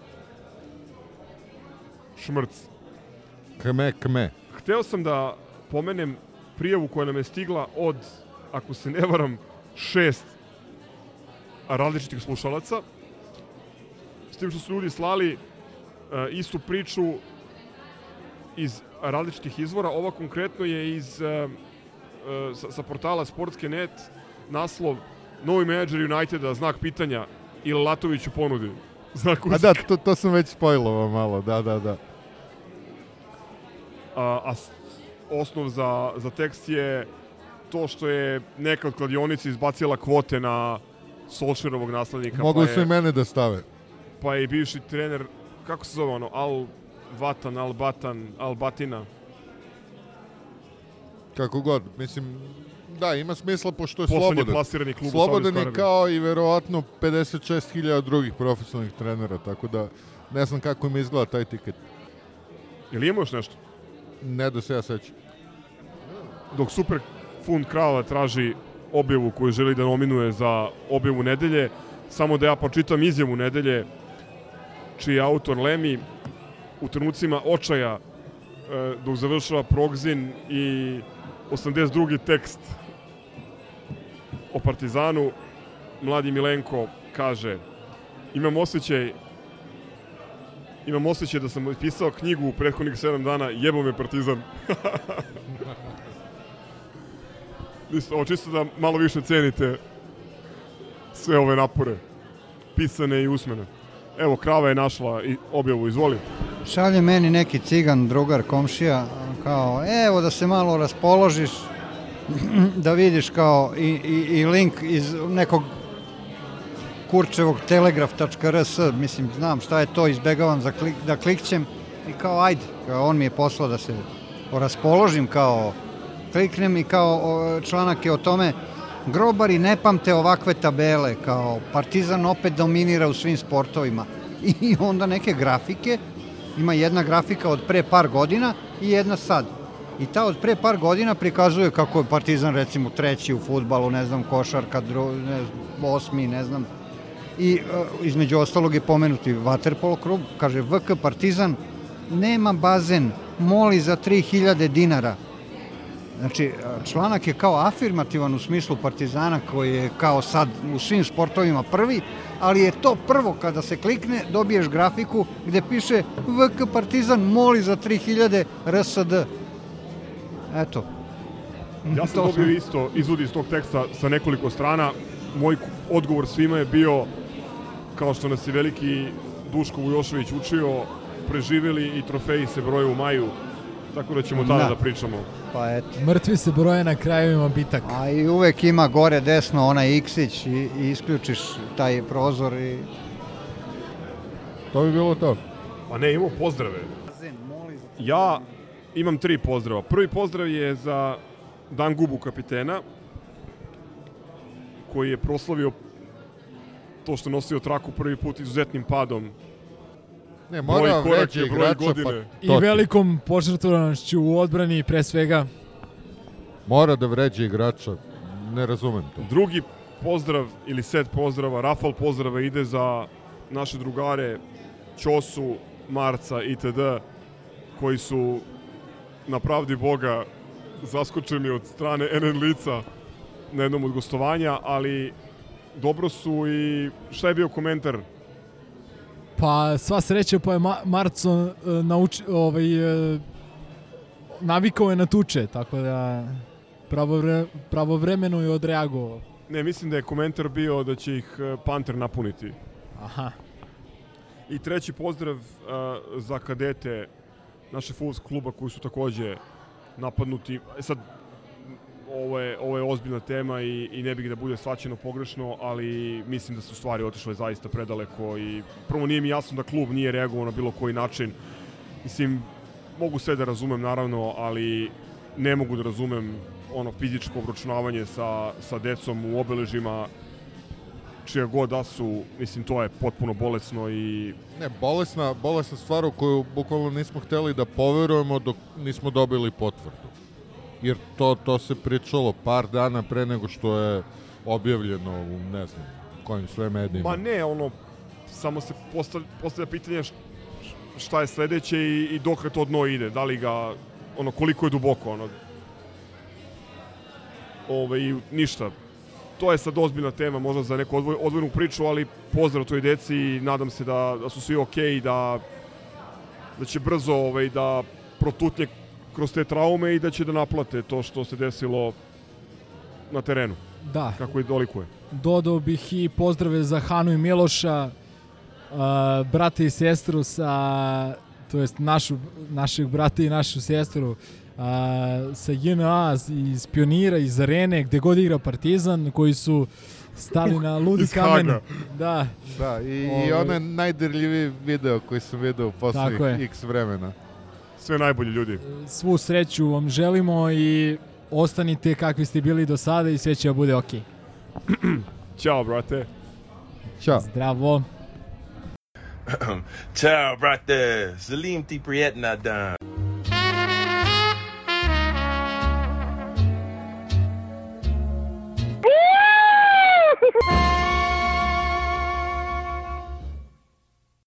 Šmrc. Kme, kme. Hteo sam da pomenem prijavu koja nam je stigla od, ako se ne varam, šest različitih slušalaca. S tim što su ljudi slali e, istu priču iz različitih izvora. Ova konkretno je iz e, e, sa, sa portala Sportske.net naslov Novi menadžer Uniteda, znak pitanja ili Latović u ponudi. Znak A da, to, to sam već spojlovao malo, da, da, da. a, a osnov za, za tekst je to što je neka od kladionica izbacila kvote na Solšerovog naslednika. Mogli pa su je, i mene da stave. Pa je i bivši trener, kako se zove ono, Al Vatan, Al Batan, Al Batina. Kako god, mislim, da, ima smisla pošto je Poslednji slobodan. plasirani klub slobodan je kao i verovatno 56.000 drugih profesionalnih trenera, tako da ne znam kako im izgleda taj tiket. Ili ima još nešto? Ne da se ja sećam. Dok Super Fund Krava traži objavu koju želi da nominuje za objavu nedelje, samo da ja pročitam izjavu nedelje, čiji autor Lemi u trenucima očaja e, dok završava Progzin i 82. tekst o Partizanu, mladi Milenko kaže imam osjećaj imam osjećaj da sam pisao knjigu u prethodnih 7 dana jebo me Partizan. Ovo čisto da malo više cenite sve ove napore, pisane i usmene. Evo, krava je našla i objavu, izvoli. Šalje meni neki cigan, drugar, komšija, kao, evo da se malo raspoložiš, da vidiš kao i, i, i link iz nekog kurčevog telegraf.rs, mislim, znam šta je to, izbegavam za klik, da klikćem i kao, ajde, kao, on mi je poslao da se raspoložim, kao, kliknem i kao članak je o tome, grobari ne pamte ovakve tabele, kao Partizan opet dominira u svim sportovima. I onda neke grafike, ima jedna grafika od pre par godina i jedna sad. I ta od pre par godina prikazuje kako je Partizan recimo treći u futbalu, ne znam, košarka, dru, ne osmi, ne znam. I e, između ostalog je pomenuti Waterpolo klub, kaže VK Partizan nema bazen, moli za 3000 dinara. Znači, članak je kao afirmativan u smislu Partizana koji je kao sad u svim sportovima prvi, ali je to prvo kada se klikne, dobiješ grafiku gde piše VK Partizan moli za 3000 RSD. Eto. Ja sam To dobio sam- isto izvod iz tog teksta sa nekoliko strana. Moj odgovor svima je bio, kao što nas je veliki Duško Vujošević učio, preživeli i trofeji se broje u maju, tako da ćemo tada Da. da pričamo. Pa eto. Mrtvi se broje na krajevima bitaka. A i uvek ima gore desno onaj X-ić i, i isključiš taj prozor i... To bi bilo to. Pa ne, imamo pozdrave. Ja imam tri pozdrava. Prvi pozdrav je za Dan Gubu kapitena, koji je proslavio to što nosio traku prvi put izuzetnim padom. Ne, Broj mora korake, veće broj igrača, godine. pa I velikom požrtvovanošću u odbrani pre svega. Mora da vređe igrača, ne razumem to. Drugi pozdrav ili set pozdrava, rafal pozdrava ide za naše drugare Ćosu, Marca itd. koji su na pravdi Boga zaskočeni od strane NN lica na jednom od gostovanja, ali dobro su i šta je bio komentar? Pa sva sreća pa je Ma Marco e, nauči, ovaj, e, navikao je na tuče, tako da pravovre, pravovremeno je odreagovao. Ne, mislim da je komentar bio da će ih e, Panter napuniti. Aha. I treći pozdrav uh, za kadete naše futbolskog kluba koji su takođe napadnuti. Sad, ovo je, ovo je ozbiljna tema i, i ne bih da bude svaćeno pogrešno, ali mislim da su stvari otišle zaista predaleko i prvo nije mi jasno da klub nije reagovao na bilo koji način. Mislim, mogu sve da razumem naravno, ali ne mogu da razumem ono fizičko obračunavanje sa, sa decom u obeležima čija god da su, mislim, to je potpuno bolesno i Ne, bolesna, bolesna stvar u koju bukvalno nismo hteli da poverujemo dok nismo dobili potvrdu. Jer to, to se pričalo par dana pre nego što je objavljeno u, ne znam, kojim sve medijima. Ma ne, ono, samo se postavlja, postavlja pitanje šta je sledeće i, i dok to dno ide, da li ga, ono, koliko je duboko, ono. Ove, i ništa. To je sad ozbiljna tema, možda za neku odvoj, odvojnu priču, ali pozdrav toj deci i nadam se da, da su svi okej i da, da će brzo ovaj, da protutnje kroz te traume i da će da naplate to što se desilo na terenu. Da. Kako i dolikuje. Dodao bih i pozdrave za Hanu i Miloša, uh, brata i sestru sa, to jest našu, našeg brata i našu sestru uh, sa JNA iz Pionira, iz Arene, gde god igra Partizan, koji su stali na ludi kamen. Haga. Da. Da, i, i Ovaj, onaj najdirljiviji video koji sam video u Tako poslednjih je. x vremena. Sve najbolje ljudi. Svu sreću vam želimo i ostanite kakvi ste bili do sada i sve će da bude okej. Ćao, brate. Ćao. Zdravo. Ciao, brate. Salim ti prijetna dan.